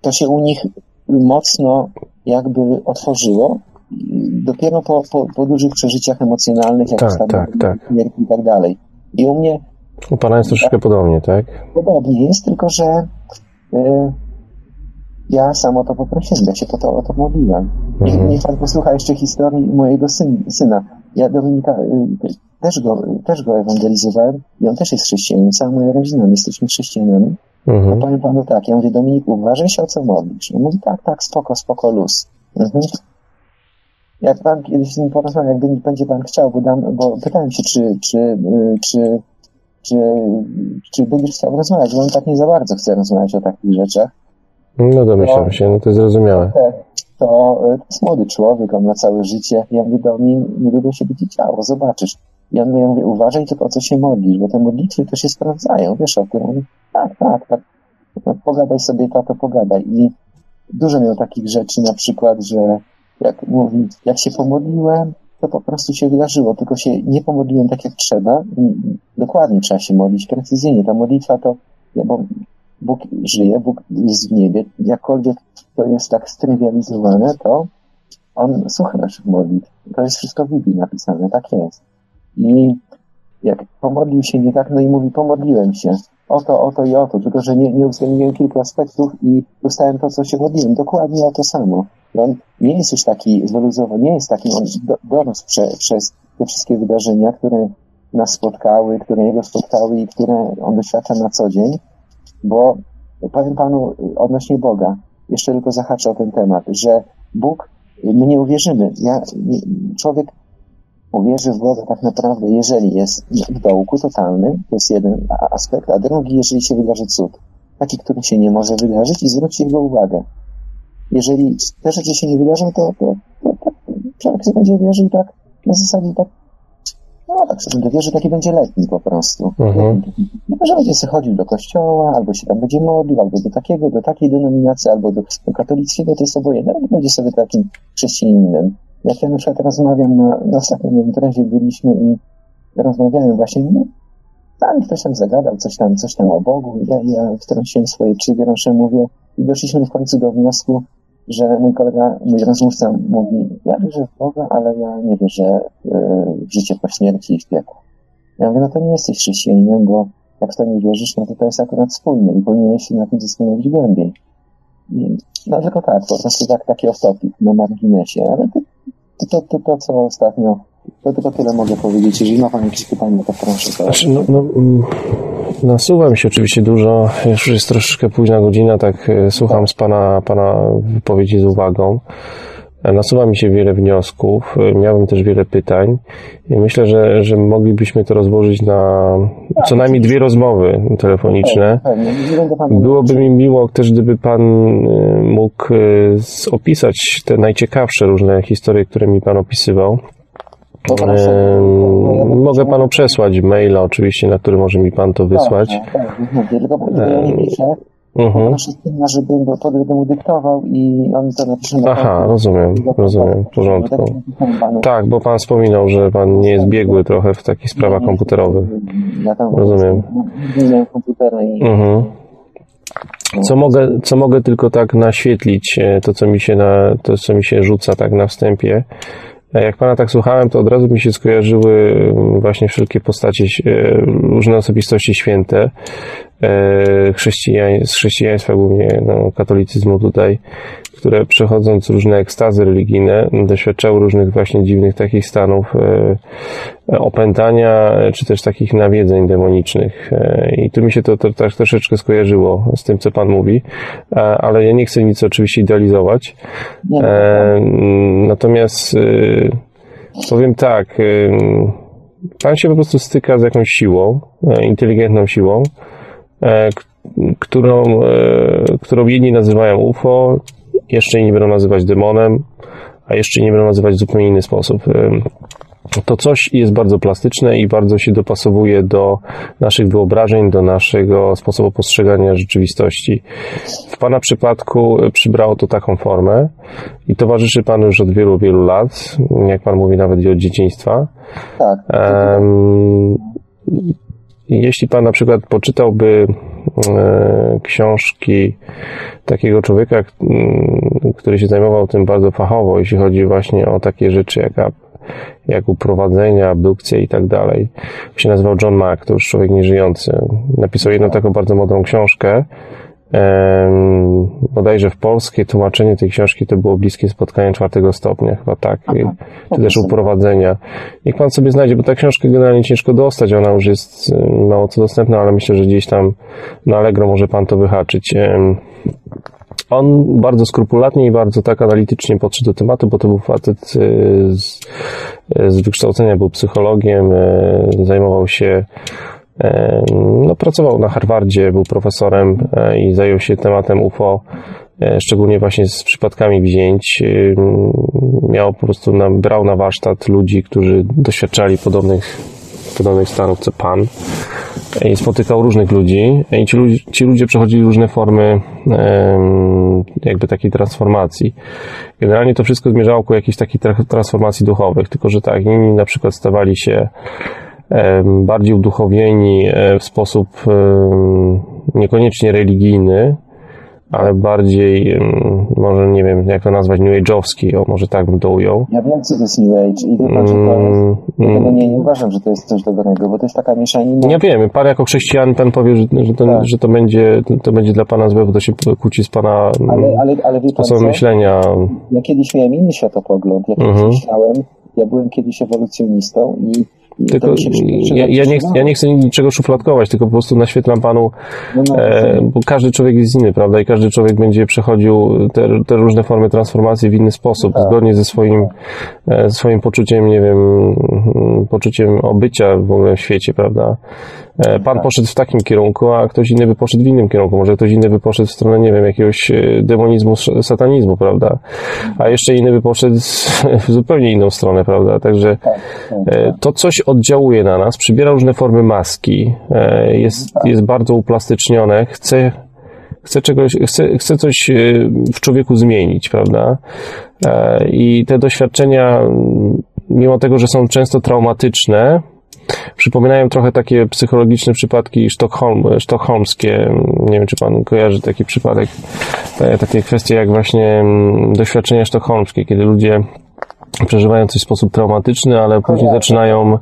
to się u nich mocno jakby otworzyło dopiero po, po, po dużych przeżyciach emocjonalnych, jak Tak, tak, tak. śmierci i tak dalej. I u mnie U pana jest troszeczkę podobnie, tak? podobnie jest, tylko że y, ja sam o to poprosiłem, ja się po to, o to modliłem. Niech, Mhm. niech pan posłucha jeszcze historii mojego syn, syna. Ja Dominika y, też, go, też go ewangelizowałem i on też jest chrześcijaninem, cała moja rodzina, my jesteśmy chrześcijanami. No Mhm. powiem panu tak, ja mówię, Dominik, uważaj się o co modlisz. On mówi, tak, tak, spoko, spoko, luz. Mhm. Jak pan kiedyś z nim porozmawia, jakby będzie pan chciał, bo, dam, bo pytałem się, czy, czy, y, czy, czy, czy będziesz chciał rozmawiać, bo on tak nie za bardzo chce rozmawiać o takich rzeczach. No domyślam się, no to zrozumiałe. To, to, to jest młody człowiek, on ma całe życie. Ja mówię, Domin, niedługo się będzie działo, zobaczysz. I on ja mówię, uważaj tylko o co się modlisz, bo te modlitwy to się sprawdzają, wiesz o tym. On mówi, tak, tak, tak. No, pogadaj sobie, tato, pogadaj. I dużo miał takich rzeczy, na przykład, że jak mówi, jak się pomodliłem, to po prostu się wydarzyło, tylko się nie pomodliłem tak jak trzeba. Dokładnie trzeba się modlić, precyzyjnie. Ta modlitwa to, ja, bo Bóg żyje, Bóg jest w niebie, jakkolwiek to jest tak strywializowane, to On słucha naszych modlitw. To jest wszystko w Biblii napisane, tak jest. I jak pomodlił się nie tak, no i mówi, pomodliłem się o to, o to i o to, tylko że nie, nie uwzględniłem kilku aspektów i dostałem to, co się modliłem. Dokładnie o to samo. On nie jest już taki wyluzowany, nie jest taki, on do, dorósł prze, przez te wszystkie wydarzenia, które nas spotkały, które jego spotkały i które on doświadcza na co dzień, bo powiem panu odnośnie Boga, jeszcze tylko zahaczę o ten temat, że Bóg, my nie uwierzymy. Ja, człowiek uwierzy w Boga tak naprawdę, jeżeli jest w dołku totalny, to jest jeden aspekt, a drugi, jeżeli się wydarzy cud. Taki, który się nie może wydarzyć i zwróci jego uwagę. Jeżeli te rzeczy się nie wydarzą, to, to, to, to człowiek będzie wierzył tak, na zasadzie tak, no tak sobie wierzy, taki będzie letni po prostu. Mhm. Nie że będzie sobie chodził do kościoła, albo się tam będzie modlił, albo do takiego, do takiej denominacji, albo do, do katolickiego, to jest obojętne, ale będzie sobie takim chrześcijaninem. Jak ja na przykład rozmawiam na, na ostatnim imprezie byliśmy i rozmawiałem właśnie, no, tam ktoś tam zagadał, coś tam, coś tam o Bogu, ja, ja wtrąciłem swoje trzy grosze, mówię i doszliśmy w końcu do wniosku, że mój kolega, mój rozmówca mówi, ja wierzę w Boga, ale ja nie wierzę w życie po śmierci i w piekło. Ja mówię, no to nie jesteś chrześcijaninem, bo jak w to nie wierzysz, no to to jest akurat wspólne i powinieneś się na tym zastanowić głębiej. No tylko tak, po prostu tak, taki off-topic na marginesie, ale to, to, to, to, co ostatnio, to tylko tyle mogę powiedzieć. Jeżeli ma Pan jakieś pytania, to proszę. Znaczy, no, no, mm, nasuwa mi się oczywiście dużo, już jest troszeczkę późna godzina, tak e, słucham z Pana, pana wypowiedzi z uwagą. E, Nasuwa mi się wiele wniosków, e, miałem też wiele pytań i myślę, że, że moglibyśmy to rozłożyć na co najmniej dwie rozmowy telefoniczne. Byłoby mi miło też, gdyby Pan mógł opisać te najciekawsze różne historie, które mi Pan opisywał. Bo Pan sobie- Em, Mogę Panu przesłać maila oczywiście, na który może mi Pan to wysłać. Tak, tak, tak, tylko bo ja nie piszę, Mhm. proszę syna, żebym go mu dyktował i on to napisze na Aha, rozumiem, rozumiem, w tak porządku. Tak, bo Pan wspominał, że Pan nie jest biegły trochę w takich sprawach komputerowych. Rozumiem. Nie komputera i Mhm. Co mogę, co mogę tylko tak naświetlić, e, to co mi się, na, to, co mi się rzuca tak na wstępie. E, Jak pana tak słuchałem, to od razu mi się skojarzyły mm, właśnie wszelkie postacie, e, różne osobistości święte, e, chrześcijań, z chrześcijaństwa, głównie no, katolicyzmu tutaj, które przechodząc różne ekstazy religijne, doświadczały różnych właśnie dziwnych takich stanów e, opętania, e, czy też takich nawiedzeń demonicznych. E, I tu mi się to, to tak troszeczkę skojarzyło z tym, co Pan mówi, E, ale ja nie chcę nic oczywiście idealizować. nie E, Natomiast e, powiem tak, e, Pan się po prostu styka z jakąś siłą, e, inteligentną siłą, e, którą, e, którą jedni nazywają UFO, jeszcze inni będą nazywać demonem, a jeszcze inni będą nazywać w zupełnie inny sposób. To coś jest bardzo plastyczne i bardzo się dopasowuje do naszych wyobrażeń, do naszego sposobu postrzegania rzeczywistości. W Pana przypadku e, przybrało to taką formę i towarzyszy Panu już od wielu, wielu lat, jak Pan mówi nawet i od dzieciństwa. tak. Em, Jeśli Pan na przykład poczytałby e, książki takiego człowieka, k- m, który się zajmował tym bardzo fachowo, jeśli chodzi właśnie o takie rzeczy jak, jak uprowadzenia, abdukcje i tak dalej. Się nazywał John Mack, to już człowiek nieżyjący. Napisał jedną taką bardzo mądrą książkę. Bodajże w polskie tłumaczenie tej książki to było bliskie spotkanie czwartego stopnia, chyba tak. Czy też uprowadzenia. Niech pan sobie znajdzie, bo ta książka generalnie ciężko dostać, ona już jest mało co dostępna, ale myślę, że gdzieś tam na Allegro może pan to wyhaczyć. On bardzo skrupulatnie i bardzo tak analitycznie podszedł do tematu, bo to był facet y, z, z wykształcenia, był psychologiem, y, zajmował się e, no, pracował na Harvardzie, był profesorem e, i zajął się tematem UFO, e, szczególnie właśnie z przypadkami wzięć. Miał po prostu, na, brał na warsztat ludzi, którzy doświadczali podobnych, podobnych stanów co pan i spotykał różnych ludzi i ci, ludzie- ci ludzie przechodzili różne formy jakby takiej transformacji. Generalnie to wszystko zmierzało ku jakiejś takiej tra- transformacji duchowych, tylko że tak, inni na przykład stawali się bardziej uduchowieni e, w sposób niekoniecznie religijny, ale bardziej, może nie wiem jak to nazwać, new age'owski, o może tak bym to ujął. Ja wiem, co to jest New Age i wie pan, że to jest... Mm, Dlatego nie, nie uważam, że to jest coś dobrego, bo to jest taka mieszanina. Ja wiem, pan jako chrześcijan, pan powie, że, że, ten, Tak. że to, będzie, to będzie dla pana złe, bo to się kłóci z pana Ale, ale, ale wie pan sposobem myślenia. Ja kiedyś miałem inny światopogląd. Ja kiedyś Mhm. myślałem, ja byłem kiedyś ewolucjonistą i Tylko ja, ja, nie, ja nie chcę niczego szufladkować, tylko po prostu naświetlam panu, No, no, e, bo każdy człowiek jest inny, prawda? I każdy człowiek będzie przechodził te, te różne formy transformacji w inny sposób, Tak. zgodnie ze swoim, e, swoim poczuciem, nie wiem, mm, poczuciem obycia w ogóle w świecie, prawda? E, Pan Tak. poszedł w takim kierunku, a ktoś inny by poszedł w innym kierunku. Może ktoś inny by poszedł w stronę, nie wiem, jakiegoś e, demonizmu, satanizmu, prawda? A jeszcze inny by poszedł w zupełnie inną stronę, prawda? Także tak, tak. E, To coś oddziałuje na nas, przybiera różne formy maski, jest, jest bardzo uplastycznione, chce, chce, czegoś, chce, chce coś w człowieku zmienić, prawda? I te doświadczenia, mimo tego, że są często traumatyczne, przypominają trochę takie psychologiczne przypadki sztokholm, sztokholmskie. Nie wiem, czy pan kojarzy taki przypadek, e, takie kwestie jak właśnie mm, doświadczenia sztokholmskie, kiedy ludzie przeżywają coś w sposób traumatyczny, ale później zaczynają,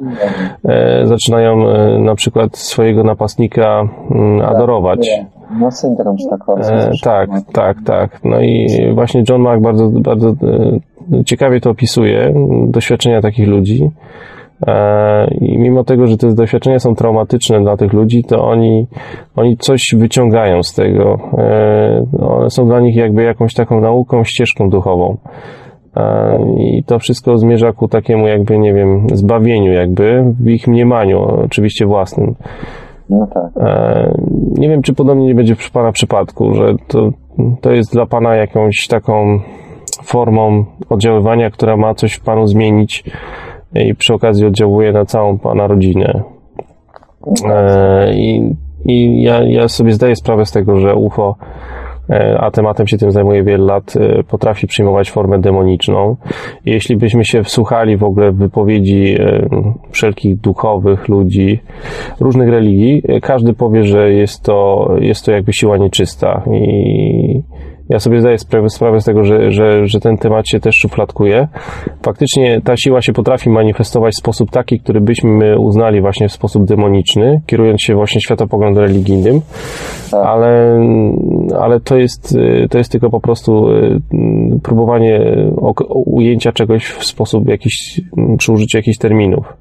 e, zaczynają e, na przykład swojego napastnika mm, adorować. No syndrom sztokholmski. E, tak, tak, tak. No i właśnie John Mack bardzo, bardzo e, ciekawie to opisuje, doświadczenia takich ludzi. E, I mimo tego, że te doświadczenia są traumatyczne dla tych ludzi, to oni, oni coś wyciągają z tego. E, One są dla nich jakby jakąś taką nauką, ścieżką duchową. E, I to wszystko zmierza ku takiemu jakby, nie wiem, zbawieniu jakby w ich mniemaniu, oczywiście własnym. No tak. Nie wiem, czy podobnie nie będzie w Pana przypadku, że to, to jest dla Pana jakąś taką formą oddziaływania, która ma coś w Panu zmienić i przy okazji oddziałuje na całą Pana rodzinę. E, I, i ja, ja sobie zdaję sprawę z tego, że UFO, e, a tematem się tym zajmuję wiele lat, e, potrafi przyjmować formę demoniczną. Jeśli byśmy się wsłuchali w ogóle w wypowiedzi wszelkich duchowych ludzi, różnych religii, każdy powie, że jest to, jest to jakby siła nieczysta i ja sobie zdaję sprawę, sprawę z tego, że, że, że ten temat się też szufladkuje. Faktycznie ta siła się potrafi manifestować w sposób taki, który byśmy uznali właśnie w sposób demoniczny, kierując się właśnie światopoglądem religijnym, ale, ale to jest, to jest tylko po prostu y, próbowanie ujęcia czegoś w sposób jakiś, przy użyciu jakichś terminów.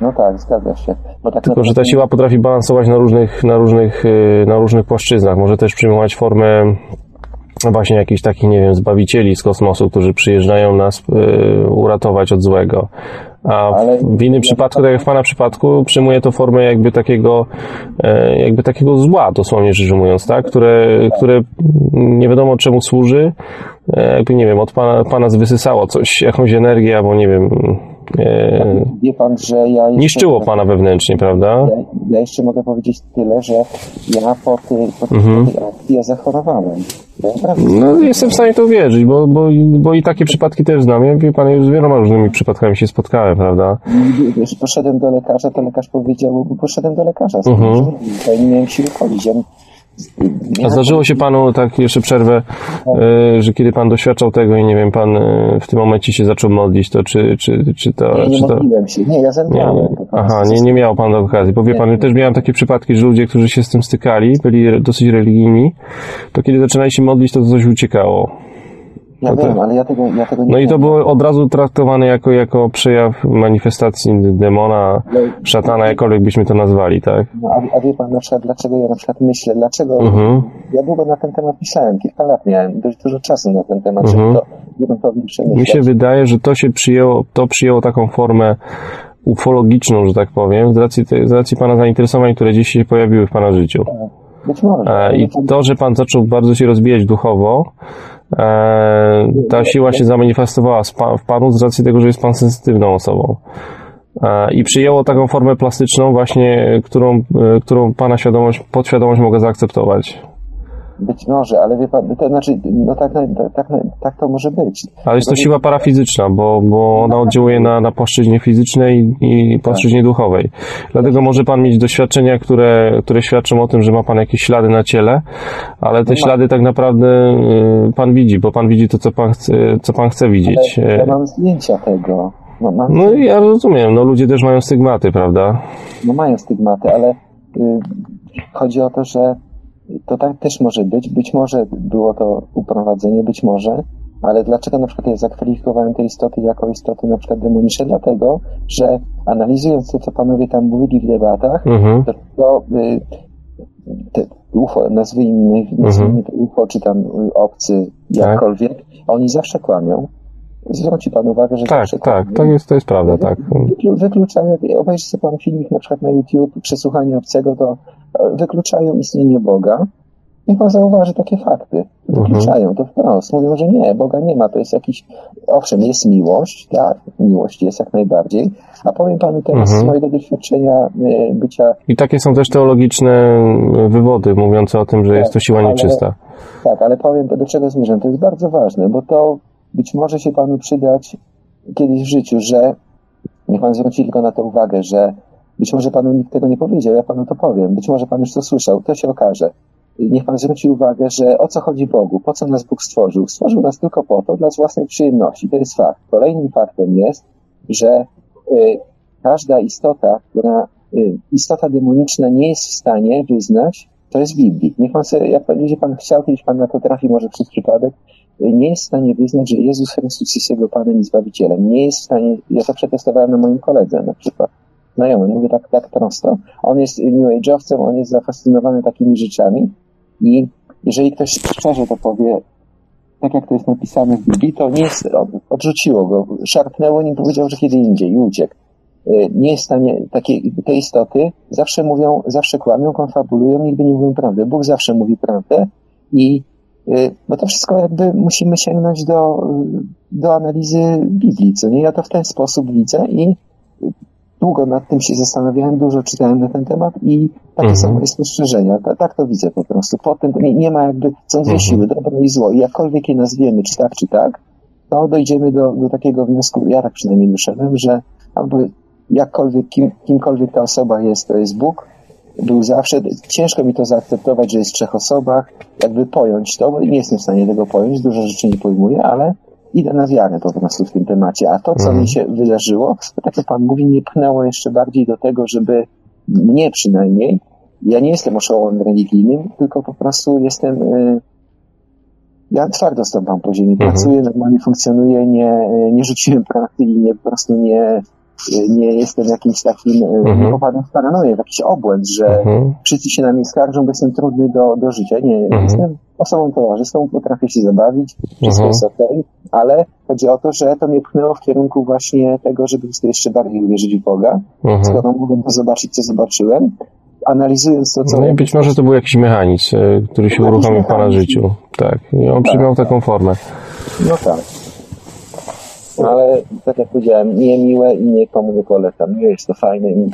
No tak, zgadza się. Tak Tylko, że ta siła potrafi balansować na różnych, na różnych, y, na różnych płaszczyznach. Może też przyjmować formę właśnie jakichś takich, nie wiem, zbawicieli z kosmosu, którzy przyjeżdżają nas y, uratować od złego. A w, w innym przypadku, tak jak w Pana przypadku, przyjmuje to formę jakby takiego, e, jakby takiego zła, dosłownie rzecz ujmując, tak? Które, które nie wiadomo czemu służy. E, Jakby, nie wiem, od Pana, pana wysysało coś, jakąś energię, albo nie wiem, Wie pan, że ja jeszcze, niszczyło Pana wewnętrznie, prawda? Ja, ja jeszcze mogę powiedzieć tyle, że ja po tej, po, Mhm. po tej akcji ja zachorowałem. Ja No, jestem w stanie to uwierzyć, bo, bo, bo i takie przypadki też znam. Ja wie pan, już z wieloma różnymi przypadkami się spotkałem, prawda? Wiesz, poszedłem do lekarza, to lekarz powiedział, bo poszedłem do lekarza. Mhm. Ja nie miałem siły chodzić. Ja, A zdarzyło się panu, tak jeszcze przerwę, e, że kiedy pan doświadczał tego i nie wiem, pan e, w tym momencie się zaczął modlić, to czy, czy, czy to... Ja nie czy to... modliłem się. Nie, ja Nie, zemdlałem. nie. Aha, nie, nie miał pan okazji. Bo wie pan, ja też miałem takie przypadki, że ludzie, którzy się z tym stykali, byli dosyć religijni, to kiedy zaczynali się modlić, to coś uciekało. Ja to tak. wiem, ale ja tego, ja tego nie No i to wiem. było od razu traktowane jako, jako przejaw manifestacji demona, szatana, jakkolwiek byśmy to nazwali, tak? No, a, a wie pan na przykład, dlaczego ja na przykład myślę, dlaczego Mhm. ja długo na ten temat myślałem, kilka lat miałem, dość dużo czasu na ten temat, Mhm. żeby to gruntownie przemyśleć. Mi się wydaje, że to się przyjęło, to przyjęło taką formę ufologiczną, że tak powiem, z racji, z racji Pana zainteresowań, które dziś się pojawiły w Pana życiu. Być może. E, I to, że Pan zaczął bardzo się rozwijać duchowo, ta siła się zamanifestowała w Panu z racji tego, że jest Pan sensytywną osobą. E, I przyjęło taką formę plastyczną właśnie, którą, e, którą Pana świadomość, podświadomość mogła zaakceptować. Być może, ale wie pan, to znaczy, no tak, tak, tak, tak to może być. Ale jest to siła parafizyczna, bo, bo ona oddziałuje na, na płaszczyźnie fizycznej i płaszczyźnie duchowej. Dlatego może Pan mieć doświadczenia, które, które świadczą o tym, że ma Pan jakieś ślady na ciele, ale te ślady tak naprawdę y, Pan widzi, bo Pan widzi to, co Pan chce, co pan chce widzieć. Ale ja mam zdjęcia tego. No, ma, No i ja rozumiem, no ludzie też mają stygmaty, prawda? no mają stygmaty, ale y, chodzi o to, że to tak też może być. Być może było to uprowadzenie, być może, ale dlaczego na przykład ja zakwalifikowałem te istoty jako istoty na przykład demoniczne? Dlatego, że analizując to, co panowie tam mówili w debatach, Mhm. to, to y, te UFO, nazwijmy, nazwijmy to UFO, czy tam obcy, jakkolwiek, oni zawsze kłamią. Zwróci pan uwagę, że Tak, zawsze tak, kłamią. to jest, to jest prawda, tak. Wyklu- Wykluczają, jak obejrzy sobie pan filmik na przykład na YouTube, przesłuchanie obcego, to wykluczają istnienie Boga. Niech pan zauważy takie fakty. Wykluczają to wprost. Mówią, że nie, Boga nie ma. To jest jakiś, owszem, jest miłość, tak, miłość jest jak najbardziej. A powiem panu teraz Mhm. z mojego doświadczenia e, bycia I takie są też teologiczne wywody mówiące o tym, że jest to siła ale- nieczysta. Tak, ale powiem, do czego zmierzam. To jest bardzo ważne, bo to być może się panu przydać kiedyś w życiu, że niech pan zwróci tylko na to uwagę, że być może panu nikt tego nie powiedział, ja panu to powiem. Być może pan już to słyszał, to się okaże. Niech pan zwróci uwagę, że o co chodzi Bogu, po co nas Bóg stworzył? Stworzył nas tylko po to, dla własnej przyjemności. To jest fakt. Kolejnym faktem jest, że y, każda istota, która, y, istota demoniczna nie jest w stanie wyznać, to jest Biblii. Niech pan sobie, jak będzie pan chciał, kiedyś pan na to trafi, może przez przypadek, y, nie jest w stanie wyznać, że Jezus Chrystus jest jego Panem i Zbawicielem. Nie jest w stanie, ja to przetestowałem na moim koledze na przykład, znajomym, mówię tak, tak prosto. On jest New Age'owcem, on jest zafascynowany takimi rzeczami i jeżeli ktoś szczerze to powie, tak jak to jest napisane w Biblii, to nie jest, odrzuciło go, szarpnęło nim, powiedział, że kiedy indziej i uciekł. Y, Nie jest w stanie, takie, te istoty zawsze mówią, zawsze kłamią, konfabulują, nigdy nie mówią prawdy. Bóg zawsze mówi prawdę i y, bo to wszystko jakby musimy sięgnąć do, do analizy Biblii, co nie? Ja to w ten sposób widzę i długo nad tym się zastanawiałem, dużo czytałem na ten temat i takie Mhm. są moje spostrzeżenia. Ta, tak to widzę po prostu. Po tym nie, nie ma jakby, są dwie Mhm. siły, dobro i zło. I jakkolwiek je nazwiemy, czy tak, czy tak, to dojdziemy do, do takiego wniosku, ja tak przynajmniej wyszedłem, że albo jakkolwiek, kim, kimkolwiek ta osoba jest, to jest Bóg, był zawsze, ciężko mi to zaakceptować, że jest w trzech osobach, jakby pojąć to, bo nie jestem w stanie tego pojąć, dużo rzeczy nie pojmuję, ale idę na wiarę po prostu w tym temacie. A to, co Mhm. mi się wydarzyło, to tak jak Pan mówi, mnie pchnęło jeszcze bardziej do tego, żeby mnie przynajmniej, ja nie jestem oszołomem religijnym, tylko po prostu jestem, y, ja twardo stąpam po ziemi, Mhm. pracuję, normalnie funkcjonuję, nie, nie rzuciłem pracy i nie, po prostu nie, nie jestem jakimś takim, Mhm. nie popadam w paranoję, w jakiś obłęd, że Mhm. wszyscy się na mnie skarżą, bo jestem trudny do, do życia. Nie, Mhm. jestem osobą towarzystą, potrafię się zabawić, wszystko Mhm. jest okej, ale chodzi o to, że to mnie pchnęło w kierunku właśnie tego, żeby jeszcze bardziej uwierzyć w Boga, Mhm. skoro mogłem to zobaczyć, co zobaczyłem, analizując to, co... No i być może to był jakiś mechanizm, e, który się uruchomił w Pana życiu. Tak. I on przybrał taką formę. No tak. Ale tak jak powiedziałem, nie miłe i nikomu nie polecam. Nie jest to fajne i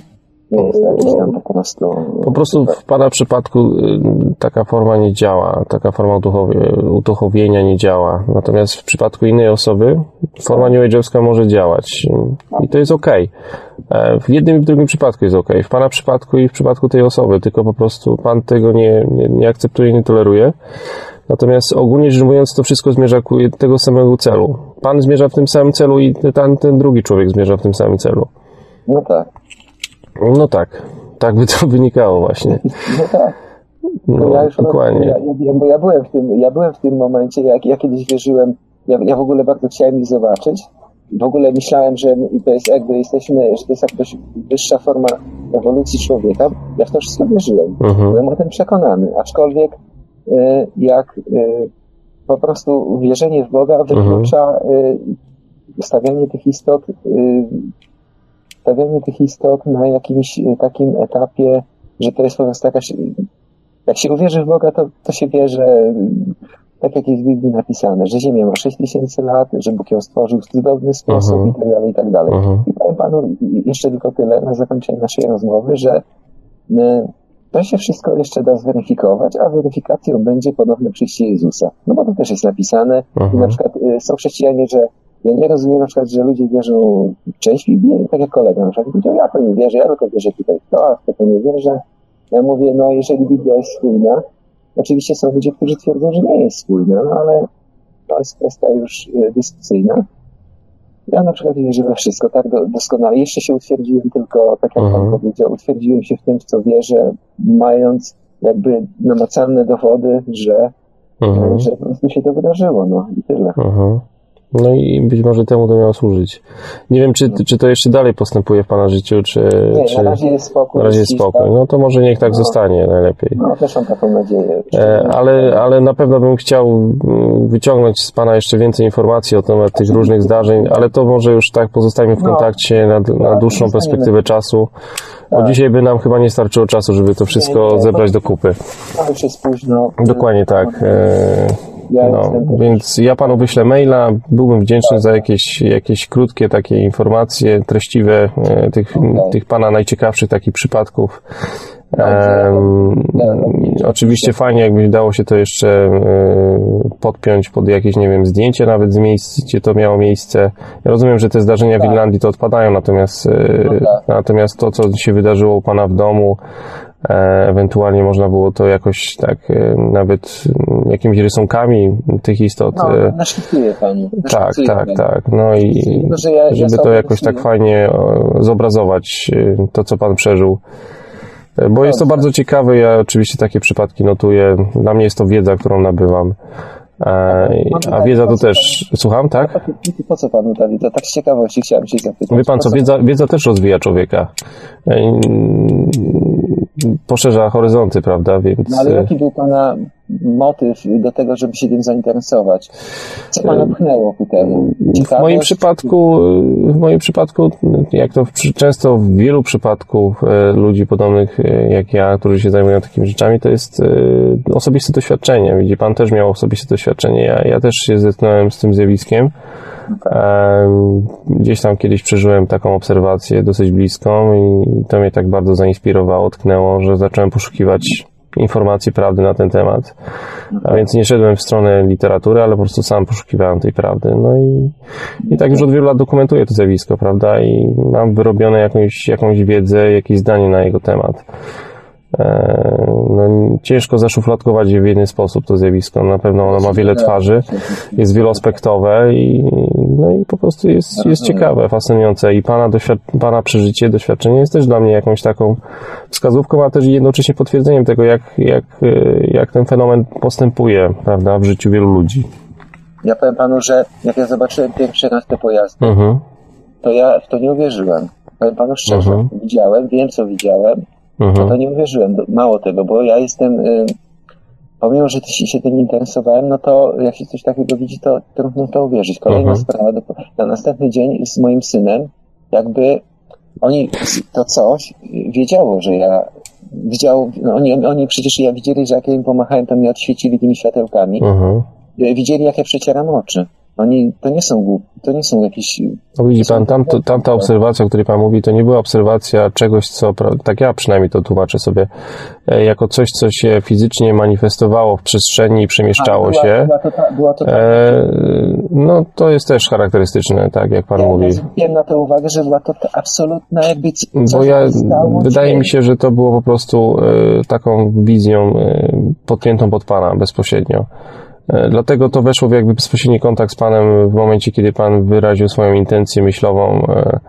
nie jest to jakieś tam po prostu... Po prostu w Pana przypadku y, taka forma nie działa, taka forma uduchowie- uduchowienia nie działa. Natomiast w przypadku innej osoby forma New Age'owska może działać i to jest ok. W jednym i w drugim przypadku jest ok. W Pana przypadku i w przypadku tej osoby, tylko po prostu Pan tego nie, nie, nie akceptuje, nie toleruje. Natomiast ogólnie rzecz mówiąc, to wszystko zmierza ku tego samego celu. Pan zmierza w tym samym celu i ten, ten drugi człowiek zmierza w tym samym celu. No tak. No tak, tak by to [laughs] wynikało właśnie. No tak. No, ja już dokładnie. Ja, ja, byłem w tym, ja byłem w tym momencie, jak ja kiedyś wierzyłem, ja, ja w ogóle bardzo chciałem ich zobaczyć. W ogóle myślałem, że to jest jakby jesteśmy, że to jest jakaś wyższa forma ewolucji człowieka. Ja w to wszystko wierzyłem. Mhm. Byłem o tym przekonany. Aczkolwiek y, jak y, po prostu wierzenie w Boga wyklucza y, stawianie tych istot, stawianie tych istot na jakimś y, takim etapie, że to jest po prostu jakaś jak się uwierzy w Boga, to, to się wie, że y, tak jak jest w Biblii napisane, że Ziemia ma 6 tysięcy lat, że Bóg ją stworzył w cudowny sposób Mhm. i tak dalej, i tak dalej. Mhm. I powiem Panu jeszcze tylko tyle na zakończenie naszej rozmowy, że y, to się wszystko jeszcze da zweryfikować, a weryfikacją będzie ponowne przyjście Jezusa. No bo to też jest napisane i Mhm. na przykład y, są chrześcijanie, że ja nie rozumiem na przykład, że ludzie wierzą Biblii, tak jak kolega na przykład powiedział, ja to nie wierzę, ja tylko wierzę tutaj w to, a w to, to nie wierzę. Ja mówię, no jeżeli Biblia jest spójna, oczywiście są ludzie, którzy twierdzą, że nie jest spójna, no ale to jest kwestia już y, dyskusyjna. Ja na przykład wierzę we wszystko, tak do, doskonale. Jeszcze się utwierdziłem tylko, tak jak Mhm. pan powiedział, utwierdziłem się w tym, w co wierzę, mając jakby namacalne dowody, że, Mhm. że po prostu się to wydarzyło, no i tyle. Mhm. No i być może temu to miało służyć. Nie wiem, czy, czy to jeszcze dalej postępuje w Pana życiu, czy, Nie, czy na razie jest spokój. na razie jest spokój. No to może niech tak No. zostanie najlepiej. No, też mam taką nadzieję. E, Ale, ale na pewno bym chciał mm, wyciągnąć z Pana jeszcze więcej informacji o temat tych różnych zdarzeń, ale to może już tak pozostajemy w No. kontakcie na, na Tak, dłuższą perspektywę czasu, bo Tak. dzisiaj by nam chyba nie starczyło czasu, żeby to wszystko Nie, nie, zebrać to- do kupy. No, już jest późno. Dokładnie tak. E, Ja No, więc ja panu wyślę maila. Byłbym wdzięczny za jakieś, jakieś krótkie takie informacje, treściwe e, tych, tych pana najciekawszych takich przypadków. To- oczywiście fajnie, jakby dało się to jeszcze e, podpiąć pod jakieś, nie wiem, zdjęcie nawet z miejsc, gdzie to miało miejsce. Ja rozumiem, że te zdarzenia w Tak. Irlandii to odpadają, natomiast, e, No tak. natomiast to, co się wydarzyło u pana w domu, Ewentualnie można było to jakoś tak, e, nawet jakimiś rysunkami tych istot. No, e, pani. tak, tak, tak. No i żeby to jakoś tak fajnie e, zobrazować, e, to co pan przeżył. E, Bo jest to bardzo ciekawe, ja oczywiście takie przypadki notuję. Dla mnie jest to wiedza, którą nabywam. E, A pytanie, wiedza to też, słucham, tak? Po, co panu ta wiedza? Tak z ciekawości chciałem się zapytać. Wie pan co, wiedza, wiedza też rozwija człowieka. E, Poszerza horyzonty, prawda? Więc No ale e, jaki był pana motyw do tego, żeby się tym zainteresować? Co pana pchnęło ku temu? W moim przypadku, w moim przypadku, jak to często w wielu przypadków e, ludzi podobnych e, jak ja, którzy się zajmują takimi rzeczami, to jest e, osobiste doświadczenie. Widzi pan też miał osobiste doświadczenie. Ja, ja też się zetknąłem z tym zjawiskiem. Gdzieś tam kiedyś przeżyłem taką obserwację dosyć bliską i to mnie tak bardzo zainspirowało, tknęło, że zacząłem poszukiwać informacji, prawdy na ten temat. A więc nie szedłem w stronę literatury, ale po prostu sam poszukiwałem tej prawdy. No i, i tak już od wielu lat dokumentuję to zjawisko, prawda? I mam wyrobione jakąś, jakąś wiedzę, jakieś zdanie na jego temat. E, No, ciężko zaszufladkować je w jeden sposób to zjawisko. Na pewno ono ma wiele twarzy, jest wieloaspektowe i, no i po prostu jest, jest ciekawe, fascynujące. I pana, doświad- pana przeżycie, doświadczenie jest też dla mnie jakąś taką wskazówką, a też jednocześnie potwierdzeniem tego, jak, jak, e, jak ten fenomen postępuje, prawda, w życiu wielu ludzi. Ja powiem panu, że jak ja zobaczyłem pierwszy raz te pojazdy, Mhm. to ja w to nie uwierzyłem. Powiem panu szczerze, Mhm. widziałem, wiem co widziałem, no to Mhm. nie uwierzyłem. Mało tego, bo ja jestem, y, pomimo, że się się tym interesowałem, no to jak się coś takiego widzi, to trudno w to uwierzyć. Kolejna Mhm. sprawa, do- na następny dzień z moim synem, jakby oni, to coś wiedziało, że ja widział, no oni, oni przecież ja widzieli, że jak ja im pomachałem, to mnie odświecili tymi światełkami. Mhm. Y, Widzieli, jak ja przecieram oczy. Oni, to nie są głupi, to nie są jakieś No widzi pan, tam, to, tamta obserwacja, o której pan mówi, to nie była obserwacja czegoś, co, tak ja przynajmniej to tłumaczę sobie, e, jako coś, co się fizycznie manifestowało w przestrzeni i przemieszczało A, była, się. Była to, ta, była to ta, E, no to jest też charakterystyczne, tak jak pan ja mówi. zwróciłem na to uwagę, że była to ta absolutna jakby Bo ja, wydaje mi się, że to było po prostu e, taką wizją e, podpiętą pod Pana bezpośrednio. E, Dlatego to weszło w jakby bezpośredni kontakt z Panem w momencie, kiedy Pan wyraził swoją intencję myślową, e,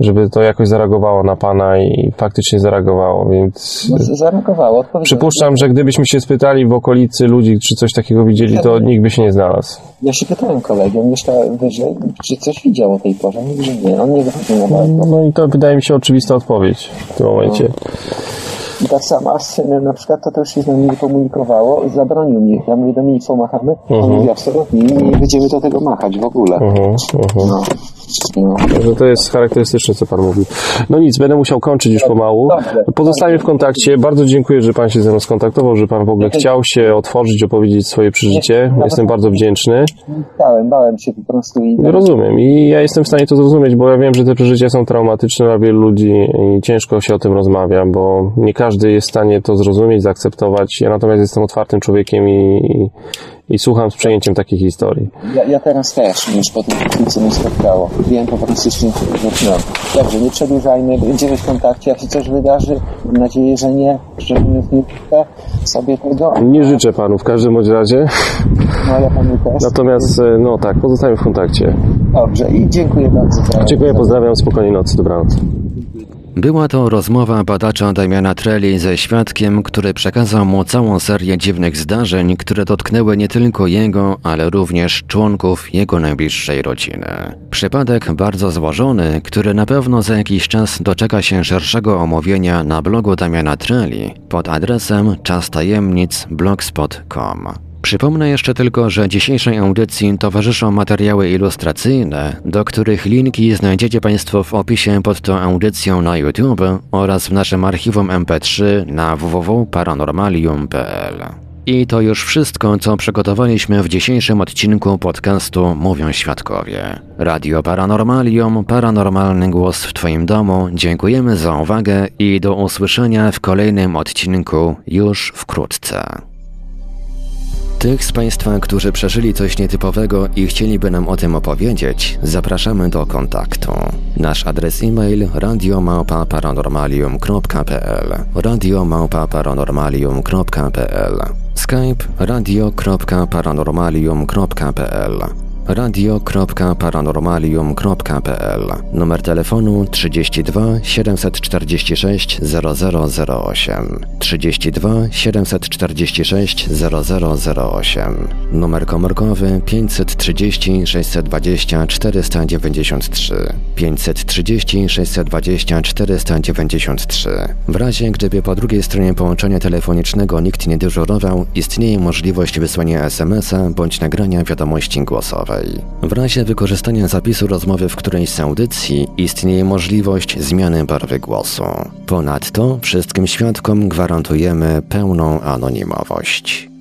żeby to jakoś zareagowało na Pana i faktycznie zareagowało, więc No, zareagowało. przypuszczam, że gdybyśmy się spytali w okolicy ludzi, czy coś takiego widzieli, to nikt by się nie znalazł. Ja się pytałem kolegi, on mieszka wyżej, czy coś widział o tej porze. Że nie, on nie wychodził na balkon. No i to wydaje mi się oczywista odpowiedź w tym momencie. I tak samo, a z synem na przykład, to, już się z nami nie komunikowało, zabronił mi. Ja mówię, Dominik, pomachamy? On Mhm. mówi, absolutnie, nie będziemy do tego machać w ogóle. Mhm, mhm. No. No. Że to jest charakterystyczne, co Pan mówi. No nic, będę musiał kończyć już pomału. Pozostajemy w kontakcie. Bardzo dziękuję, że Pan się ze mną skontaktował, że Pan w ogóle chciał się otworzyć, opowiedzieć swoje przeżycie. Jestem bardzo wdzięczny. Bałem, bałem się po prostu i Rozumiem i ja jestem w stanie to zrozumieć, bo ja wiem, że te przeżycia są traumatyczne dla wielu ludzi i ciężko się o tym rozmawia, bo nie każdy jest w stanie to zrozumieć, zaakceptować. Ja natomiast jestem otwartym człowiekiem i, i słucham z przejęciem takich historii. Ja, ja teraz też, już po tym, co mnie spotkało. Wiem po prostu się dotknąłem. Dobrze, nie przedłużajmy, będziemy w kontakcie, jak się coś wydarzy. Mam nadzieję, że nie, szczególnie nie sobie tego. Nie życzę panu w każdym bądź razie. No ja panu też. Natomiast, e, no tak, pozostajemy w kontakcie. Dobrze i dziękuję bardzo za Dziękuję, pozdrawiam, spokojnej nocy, dobranoc. Była to rozmowa badacza Damiana Treli ze świadkiem, który przekazał mu całą serię dziwnych zdarzeń, które dotknęły nie tylko jego, ale również członków jego najbliższej rodziny. Przypadek bardzo złożony, który na pewno za jakiś czas doczeka się szerszego omówienia na blogu Damiana Treli pod adresem czastajemnic.blogspot.com. Przypomnę jeszcze tylko, że dzisiejszej audycji towarzyszą materiały ilustracyjne, do których linki znajdziecie Państwo w opisie pod tą audycją na YouTube oraz w naszym archiwum MP3 na www.paranormalium.pl. I to już wszystko, co przygotowaliśmy w dzisiejszym odcinku podcastu Mówią Świadkowie. Radio Paranormalium, paranormalny głos w Twoim domu. Dziękujemy za uwagę i do usłyszenia w kolejnym odcinku już wkrótce. Tych z Państwa, którzy przeżyli coś nietypowego i chcieliby nam o tym opowiedzieć, zapraszamy do kontaktu. Nasz adres e-mail radiomałpa-paranormalium.pl radiomałpa-paranormalium.pl Skype radio.paranormalium.pl radio.paranormalium.pl Numer telefonu 32 746 0008 32 746 0008 Numer komórkowy 530 620 493 530 620 493 W razie gdyby po drugiej stronie połączenia telefonicznego nikt nie dyżurował, istnieje możliwość wysłania SMS-a bądź nagrania wiadomości głosowej. W razie wykorzystania zapisu rozmowy w którejś z audycji istnieje możliwość zmiany barwy głosu. Ponadto wszystkim świadkom gwarantujemy pełną anonimowość.